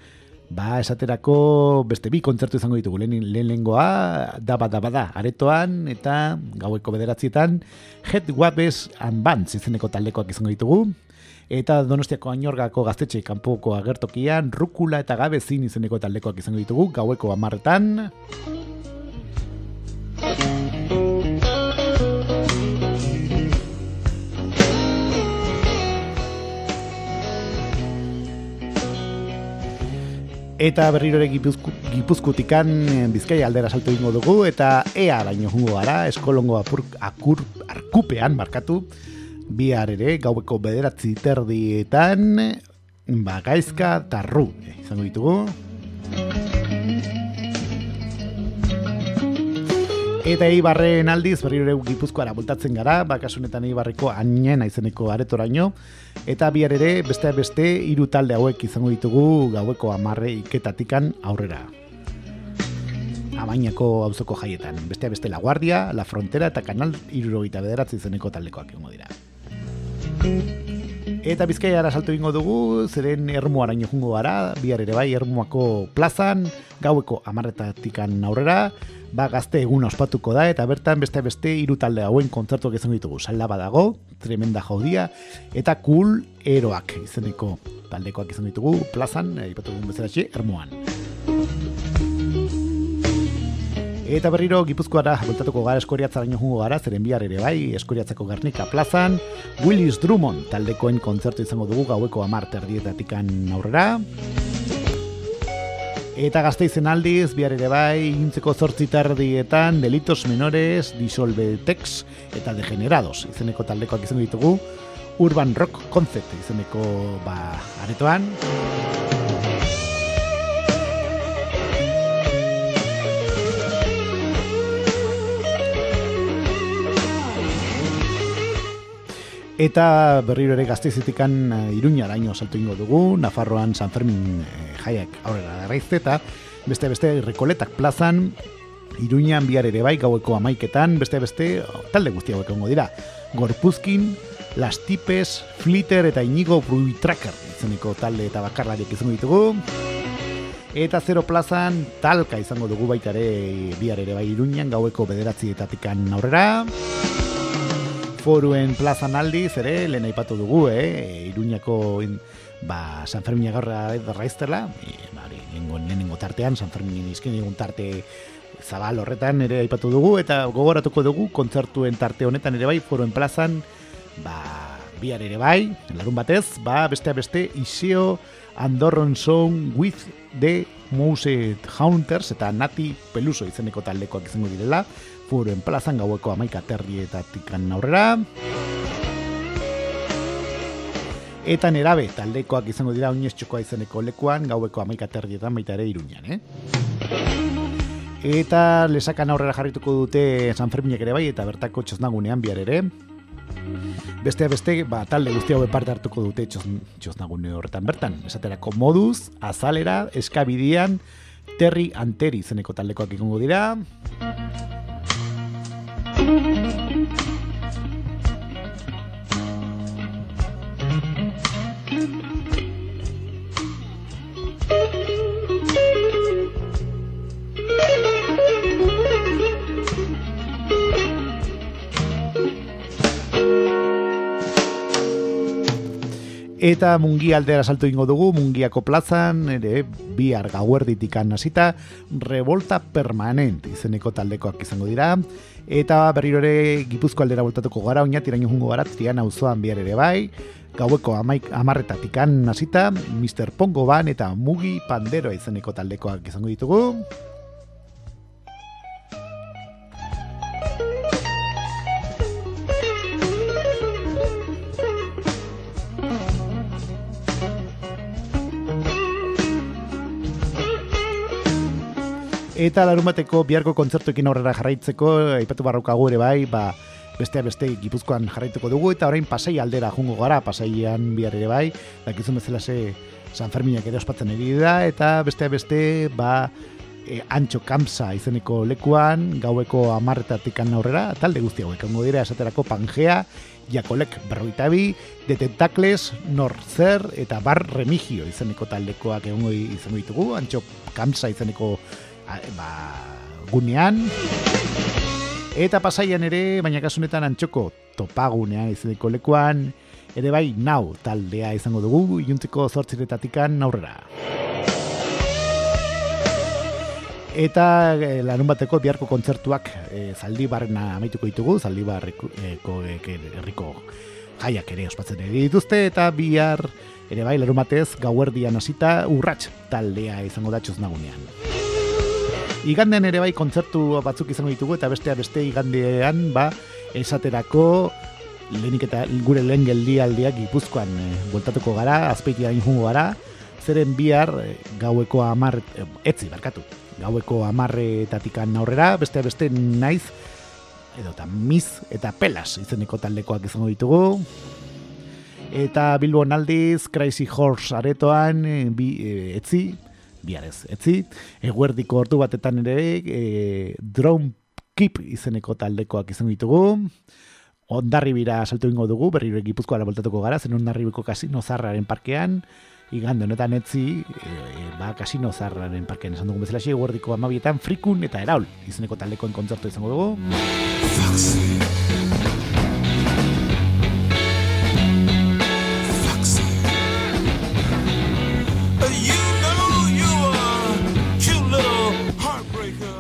Ba, esaterako beste bi kontzertu izango ditugu. Lehen lehengoa, daba daba da, aretoan, eta gaueko bederatzietan, Head Wabes and Bands izeneko taldekoak izango ditugu. Eta donostiako ainorgako gaztetxe kanpoko agertokian, rukula eta gabezin izeneko taldekoak izango ditugu, gaueko amarretan. Eta berriro ere gipuzku, gipuzkutikan eh, bizkaia aldera salto ingo dugu eta ea baino jungo gara, eskolongo apur, akur, arkupean markatu, bihar ere gaueko bederatzi terdietan, ba, gaizka tarru, eh, izango ditugu. Eta Eibarren aldiz berriro Gipuzkoara bultatzen gara, bakasunetan Eibarreko ainen izeneko aretoraino, eta bihar ere beste beste hiru talde hauek izango ditugu gaueko amarre iketatikan aurrera. Amainako auzoko jaietan, beste beste La Guardia, La Frontera eta Kanal irurogeita bederatzi izeneko taldekoak egongo dira. Eta bizkaiara salto ingo dugu, zeren ermuaraino jungo gara, bihar ere bai ermuako plazan, gaueko amarretatikan aurrera, ba gazte egun ospatuko da, eta bertan beste beste hiru talde hauen kontzertuak izango ditugu. Salda badago, tremenda jaudia, eta cool eroak izeneko taldekoak izango ditugu, plazan, ipatu dugun bezala txe, ermuan. Eta berriro Gipuzkoara bultatuko gara eskoriatzaraino jungo gara, zeren bihar ere bai, eskoriatzako Gernika plazan, Willis Drummond taldekoen kontzertu izango dugu gaueko amar terdietatikan aurrera. Eta gazteizen aldiz, bihar ere bai, intzeko zortzi tardietan, delitos menores, disolvetex eta degenerados izeneko taldekoak izango ditugu, Urban Rock Concept izeneko ba, aretoan. Eta berriro ere gazteizetikan uh, iruñaraino salto ingo dugu, Nafarroan San Fermin eh, jaiak aurrera darraizte eta beste beste rekoletak plazan, iruñan bihar ere bai gaueko amaiketan, beste beste talde guzti hauek egongo dira. Gorpuzkin, Las Tipes, Flitter eta Inigo Bruitracker izeneko talde eta bakarlariak izango ditugu. Eta zero plazan talka izango dugu baita ere bihar ere bai iruñan gaueko bederatzietatikan aurrera. Foruen plazan aldiz ere, lehen aipatu dugu, eh? Iruñako in, ba, San Fermin gaurra raiztela, e, ba, lehenengo, tartean, San Fermin izkin egun tarte zabal horretan ere aipatu dugu, eta gogoratuko dugu, kontzertuen tarte honetan ere bai, Foruen plazan, ba, bihar ere bai, larun batez, ba, beste beste, Iseo Andorron Song with the Mouse Hunters eta Nati Peluso izeneko taldekoak izango direla, Furuen plazan gaueko amaika terrietatikan aurrera. Eta nerabe taldekoak izango dira oinez txokoa izeneko lekuan gaueko amaika terrietan baita ere iruñan, eh? Eta lesakan aurrera jarrituko dute San Ferminek ere bai eta bertako txosnagunean bihar ere. Beste beste, ba, talde guzti hau parte hartuko dute txos, txosnagune horretan bertan. Esaterako moduz, azalera, eskabidian, terri anteri izeneko taldekoak ikongo dira. Thank you. Eta mungi aldera salto ingo dugu, mungiako plazan, ere, bihar gauerditikan hasita, revolta permanent izeneko taldekoak izango dira. Eta berriro ere gipuzko aldera voltatuko gara, oinat iraino jungo gara, trian auzoan bihar ere bai. Gaueko amaik, amarretatikan hasita, Mr. Pongo ban eta mugi panderoa izeneko taldekoak izango ditugu. Eta larun bateko biharko kontzertuekin aurrera jarraitzeko, aipatu barrokagu ere bai, ba, beste beste Gipuzkoan jarraituko dugu eta orain pasai aldera jungo gara, pasaian bihar ere bai, dakizun bezala ze San Ferminak ere ospatzen ari da eta beste beste ba e, Antxo Kamsa izeneko lekuan, gaueko amarretatik aurrera, talde guzti hauek, ongo dira esaterako Pangea, Jakolek berroita bi, De Tentakles, Norzer eta Bar Remigio izeneko taldekoak egongo izango ditugu, Antxo Kamsa izeneko ba, gunean. Eta pasaian ere, baina kasunetan antxoko topagunean izeneko lekuan, ere bai nau taldea izango dugu, iluntziko zortziretatikan aurrera. Eta e, larun bateko biharko kontzertuak e, zaldibarrena amaituko ditugu, zaldibarreko e, herriko jaiak ere ospatzen ere dituzte, eta bihar ere bai larun batez gauerdian hasita urrats taldea izango datxuz nagunean. Igandean ere bai kontzertu batzuk izango ditugu, eta bestea beste igandean ba, esaterako lehenik eta gure lehen geldialdiak gipuzkoan e, bueltatuko gara, azpeitian jungo gara, zeren bihar e, gaueko amar, e, etzi, barkatu, gaueko amarretatikan aurrera, beste beste naiz, edo eta miz eta pelas izeneko taldekoak izango ditugu. Eta Bilbon aldiz, Crazy Horse aretoan, bi, etzi, biarez, etzi, eguerdiko ordu batetan ere, e, Drone Keep izeneko taldekoak izango ditugu. Ondarribira salto ingo dugu, berriro gipuzkoara voltatuko gara, zen ondarribiko kasino zarraren parkean, igande honetan etzi, e, e, ba, kasino zarraren parkean esan dugun bezala guardiko amabietan, frikun eta eraul, izeneko taldekoen kontzertu izango dugu. You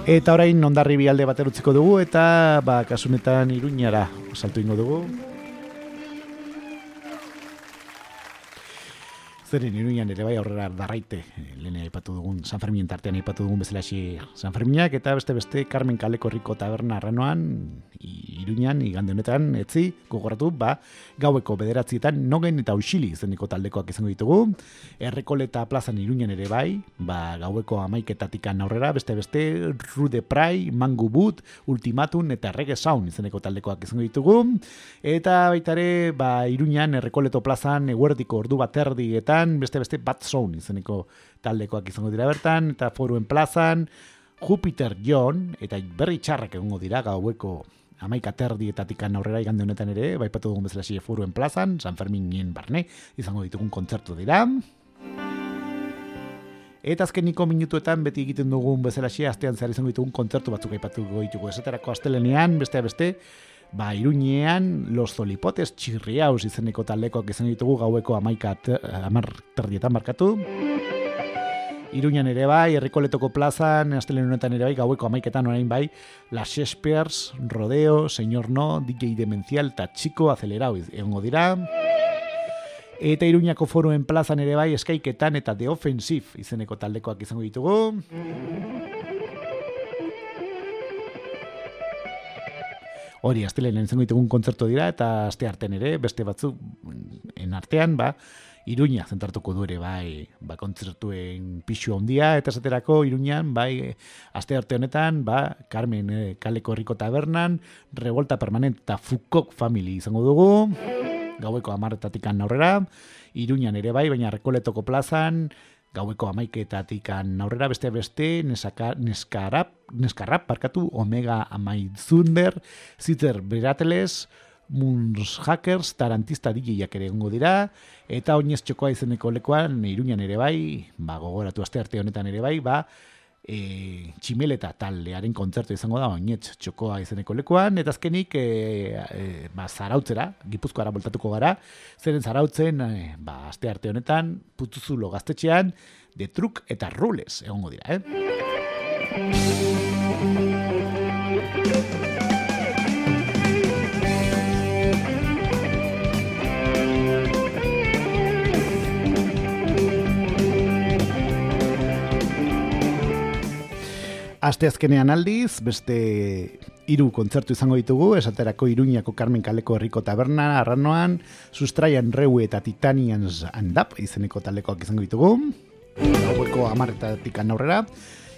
Eta orain ondarribi alde batera utziko dugu, eta ba, kasunetan iruñara salto ingo dugu. Zeren iruñan ere bai aurrera darraite, eh, lehen aipatu dugun, San Ferminen tartean aipatu dugun bezala San Ferminak, eta beste beste Carmen Kaleko Riko Taberna arranoan, i- iruñan, igande honetan, etzi, gogoratu, ba, gaueko bederatzietan, nogen eta usili izeneko taldekoak izango ditugu, Errekoleta plazan iruñan ere bai, ba, gaueko amaiketatikan aurrera, beste beste, Rude Prai, Mangu Boot, Ultimatum eta Reggae Sound izeneko taldekoak izango ditugu, eta baita ere, ba, iruñan, Errekoleto plazan, eguerdiko ordu bat erdietan, beste beste Bat Sound izeneko taldekoak izango dira bertan, eta foruen plazan, Jupiter John, eta berri txarrak egongo dira gaueko amaika terdietatik aurrera igande honetan ere, baipatu dugun bezala xie foruen plazan, San Ferminen barne, izango ditugun kontzertu dira. Eta azkeniko minutuetan beti egiten dugun bezalaxe astean zehar izango ditugun kontzertu batzuk aipatuko ditugu. Esaterako astelenean, beste beste, ba, iruñean Los Zolipotes Txirriaus izeneko taldekoak izan ditugu gaueko amaika te- amar terdietan markatu. Iruñan ere bai, Errikoletoko plazan, astelen honetan ere bai, gaueko amaiketan orain bai, La Shakespears, Rodeo, Señor No, DJ Demencial eta Chico Acelerau egongo dira. Eta Iruñako foruen plazan ere bai, eskaiketan eta The Offensive izeneko taldekoak izango ditugu. Hori, astelenen izango ditugun kontzertu dira, eta aste artean ere, beste batzuk, en artean, ba, Iruña zentratuko du ere, bai, ba, kontzertuen pixu handia, eta esaterako Iruñan, bai, aste arte honetan, ba, Carmen eh, Kaleko Herriko Tabernan, Revolta Permanent eta Foucault Family izango dugu, gaueko amarretatik aurrera, Iruñan ere bai, baina Rekoletoko plazan, gaueko amaiketatik aurrera beste beste, nesaka, neskarap, neskarrap, parkatu, Omega Amaitzunder, Zitzer Berateles, Moons Hackers, Tarantista DJak ere egongo dira, eta oinez txokoa izeneko lekuan, Iruñan ere bai, ba, gogoratu aste arte honetan ere bai, ba, e, tximeleta taldearen kontzertu izango da oinetz txokoa izeneko lekuan, eta azkenik e, e, ba, zarautzera, gipuzkoara voltatuko gara, zeren zarautzen, e, ba, aste arte honetan, putuzulo gaztetxean, de truk eta rules egongo dira, eh? Aste azkenean aldiz, beste hiru kontzertu izango ditugu, esaterako Iruñako Carmen Kaleko Herriko Taberna, Arranoan, Sustraian Reue eta Titanians and Up izeneko taldekoak izango ditugu, gaueko amarretatik aurrera,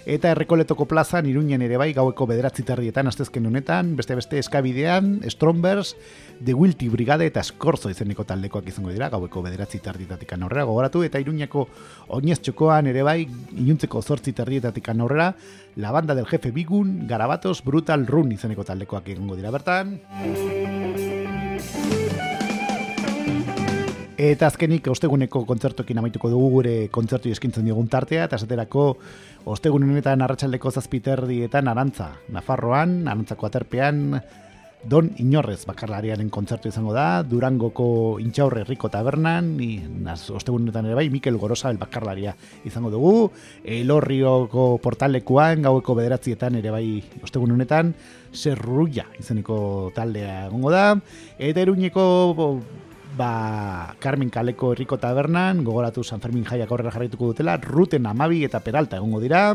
Eta errekoletoko plazan, iruñen ere bai, gaueko bederatzi tardietan, astezken honetan, beste beste eskabidean, Strombers, The Wilty Brigade eta Eskorzo izeneko taldekoak izango dira, gaueko bederatzi tardietatik aurrera gogoratu, eta iruñako oinez txokoan ere bai, inuntzeko zortzi tardietatik aurrera, la banda del jefe Bigun, Garabatos, Brutal Run izeneko taldekoak egongo dira bertan. Eta azkenik osteguneko kontzertokin amaituko dugu gure kontzertu eskintzen diogun tartea, eta esaterako ostegun honetan arratsaldeko zazpiterdietan arantza, Nafarroan, arantzako aterpean, Don Inorrez bakarlariaren kontzertu izango da, Durangoko intxaurre herriko tabernan, i, naz, ostegun honetan ere bai, Mikel Gorosabel bakarlaria izango dugu, Elorrioko portalekuan, gaueko bederatzietan ere bai, ostegun honetan, Zerruia izeneko taldea egongo da, eta eruñeko ba, Carmen Kaleko herriko tabernan, gogoratu San Fermin jaiak aurrera jarraituko dutela, Ruten Amabi eta Peralta egongo dira.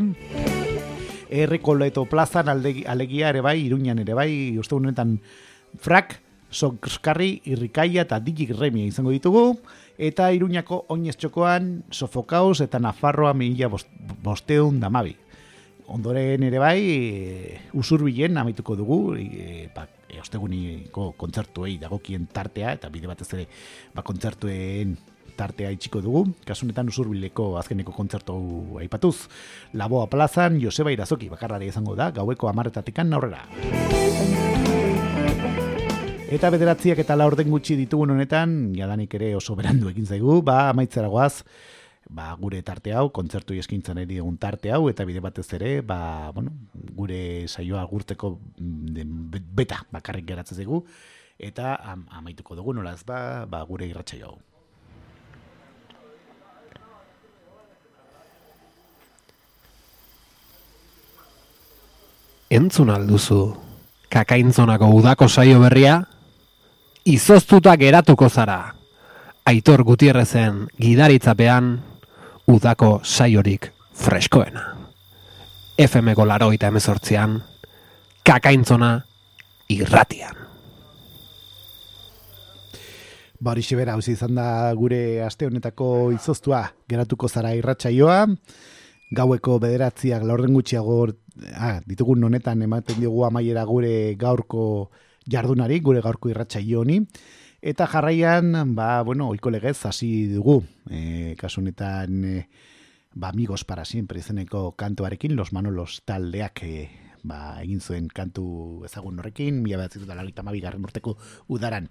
Errekoleto plazan aldegi, alegia ere bai, Iruñan ere bai, uste honetan Frak, Sokskarri, Irrikaia eta Digik Remia izango ditugu. Eta Iruñako oinez txokoan, Sofokaus eta Nafarroa mila bost, bosteun damabi. Ondoren ere bai, e, usurbilen amaituko dugu, e, ba, e, osteguniko kontzertuei dagokien tartea, eta bide batez ere ba, kontzertuen tartea itxiko dugu. Kasunetan usurbileko azkeneko kontzertu aipatuz. Laboa plazan, Joseba Irazoki bakarrari izango da, gaueko amarretatikan aurrera. Eta bederatziak eta laurden gutxi ditugun honetan, jadanik ere oso berandu egin zaigu, ba, amaitzera goaz, ba, gure tarte hau, kontzertu eskintzen eri egun tarte hau, eta bide batez ere, ba, bueno, gure saioa gurteko mm, beta bakarrik geratzen zaigu, eta am, amaituko dugu nolaz ba, ba gure irratsaio hau. Entzun alduzu, kakaintzonako udako saio berria, izoztuta geratuko zara. Aitor Gutierrezen gidaritzapean, udako saiorik freskoena. FM-ko laroita emezortzian, kakaintzona irratian. Ba, horixe bera, hauzi izan da gure aste honetako izoztua geratuko zara irratsaioa. Gaueko bederatziak laurden gutxiago ah, ditugun honetan ematen diogu amaiera gure gaurko jardunari, gure gaurko irratsaio honi. Eta jarraian, ba, bueno, oiko legez hasi dugu. E, kasu honetan, e, ba, amigos para siempre izeneko kantuarekin, los manolos taldeak e, ba, egin zuen kantu ezagun horrekin, mila dut alalita mabigarren urteko udaran,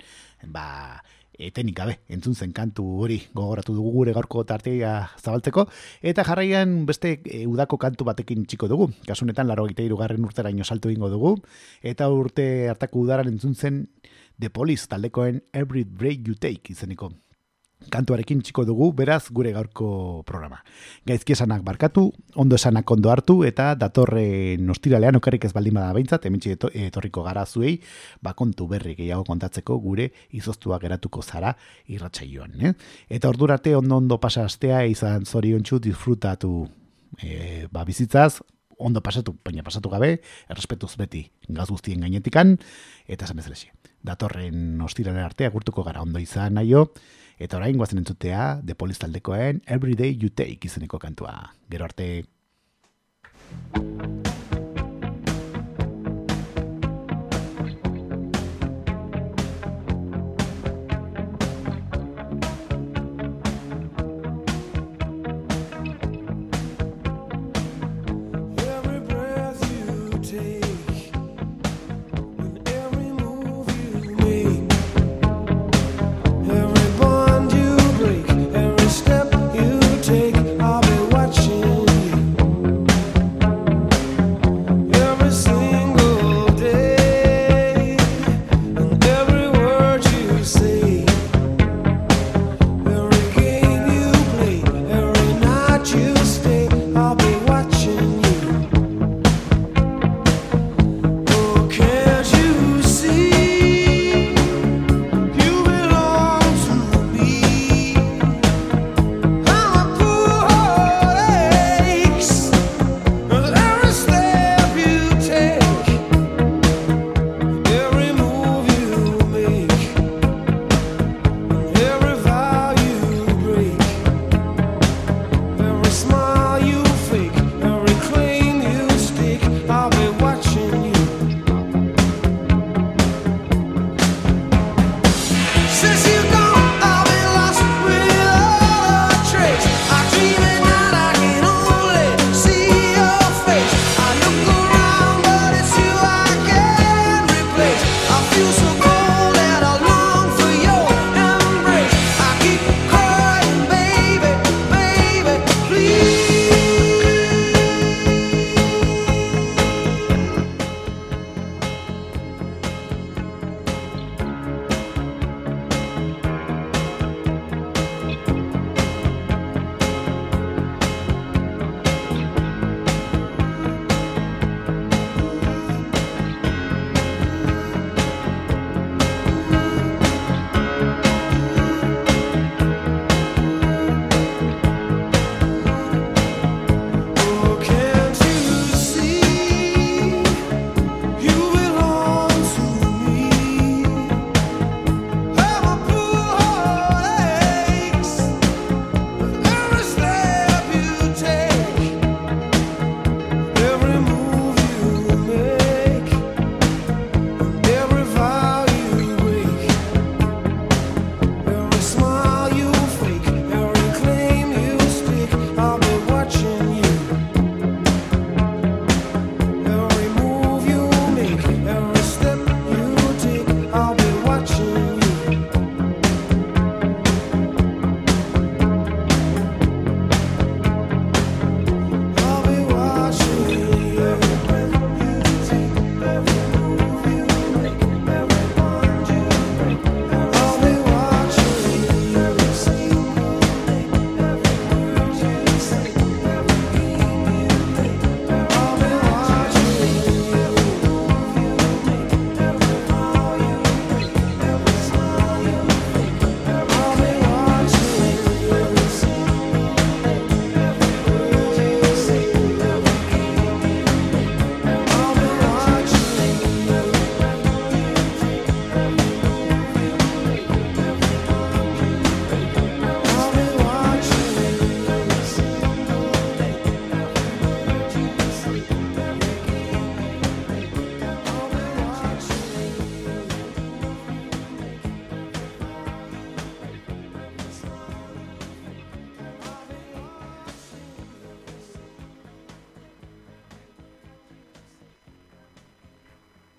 ba, etenik gabe, entzun zen kantu hori gogoratu dugu gure gaurko tartea zabaltzeko, eta jarraian beste e, udako kantu batekin txiko dugu, kasunetan laro gite irugarren urteraino salto ingo dugu, eta urte hartako udaran entzun zen The Police taldekoen Every Break You Take izeneko kantuarekin txiko dugu, beraz gure gaurko programa. Gaizki esanak barkatu, ondo esanak ondo hartu, eta datorren ostiralean okarik ez baldin bada behintzat, hementsi eto- etorriko gara zuei, bakontu berri gehiago kontatzeko gure izoztua geratuko zara irratsaioan. Eh? Eta ordurarte ondo ondo pasa astea izan zoriontsu disfrutatu e, ba, bizitzaz, ondo pasatu, baina pasatu gabe, errespetuz beti gaz guztien gainetikan, eta esan bezalaxe. Datorren ostiraren arte agurtuko gara ondo izan naio, eta orain guazen entzutea, The Police taldekoen Everyday You Take izeneko kantua. Gero arte...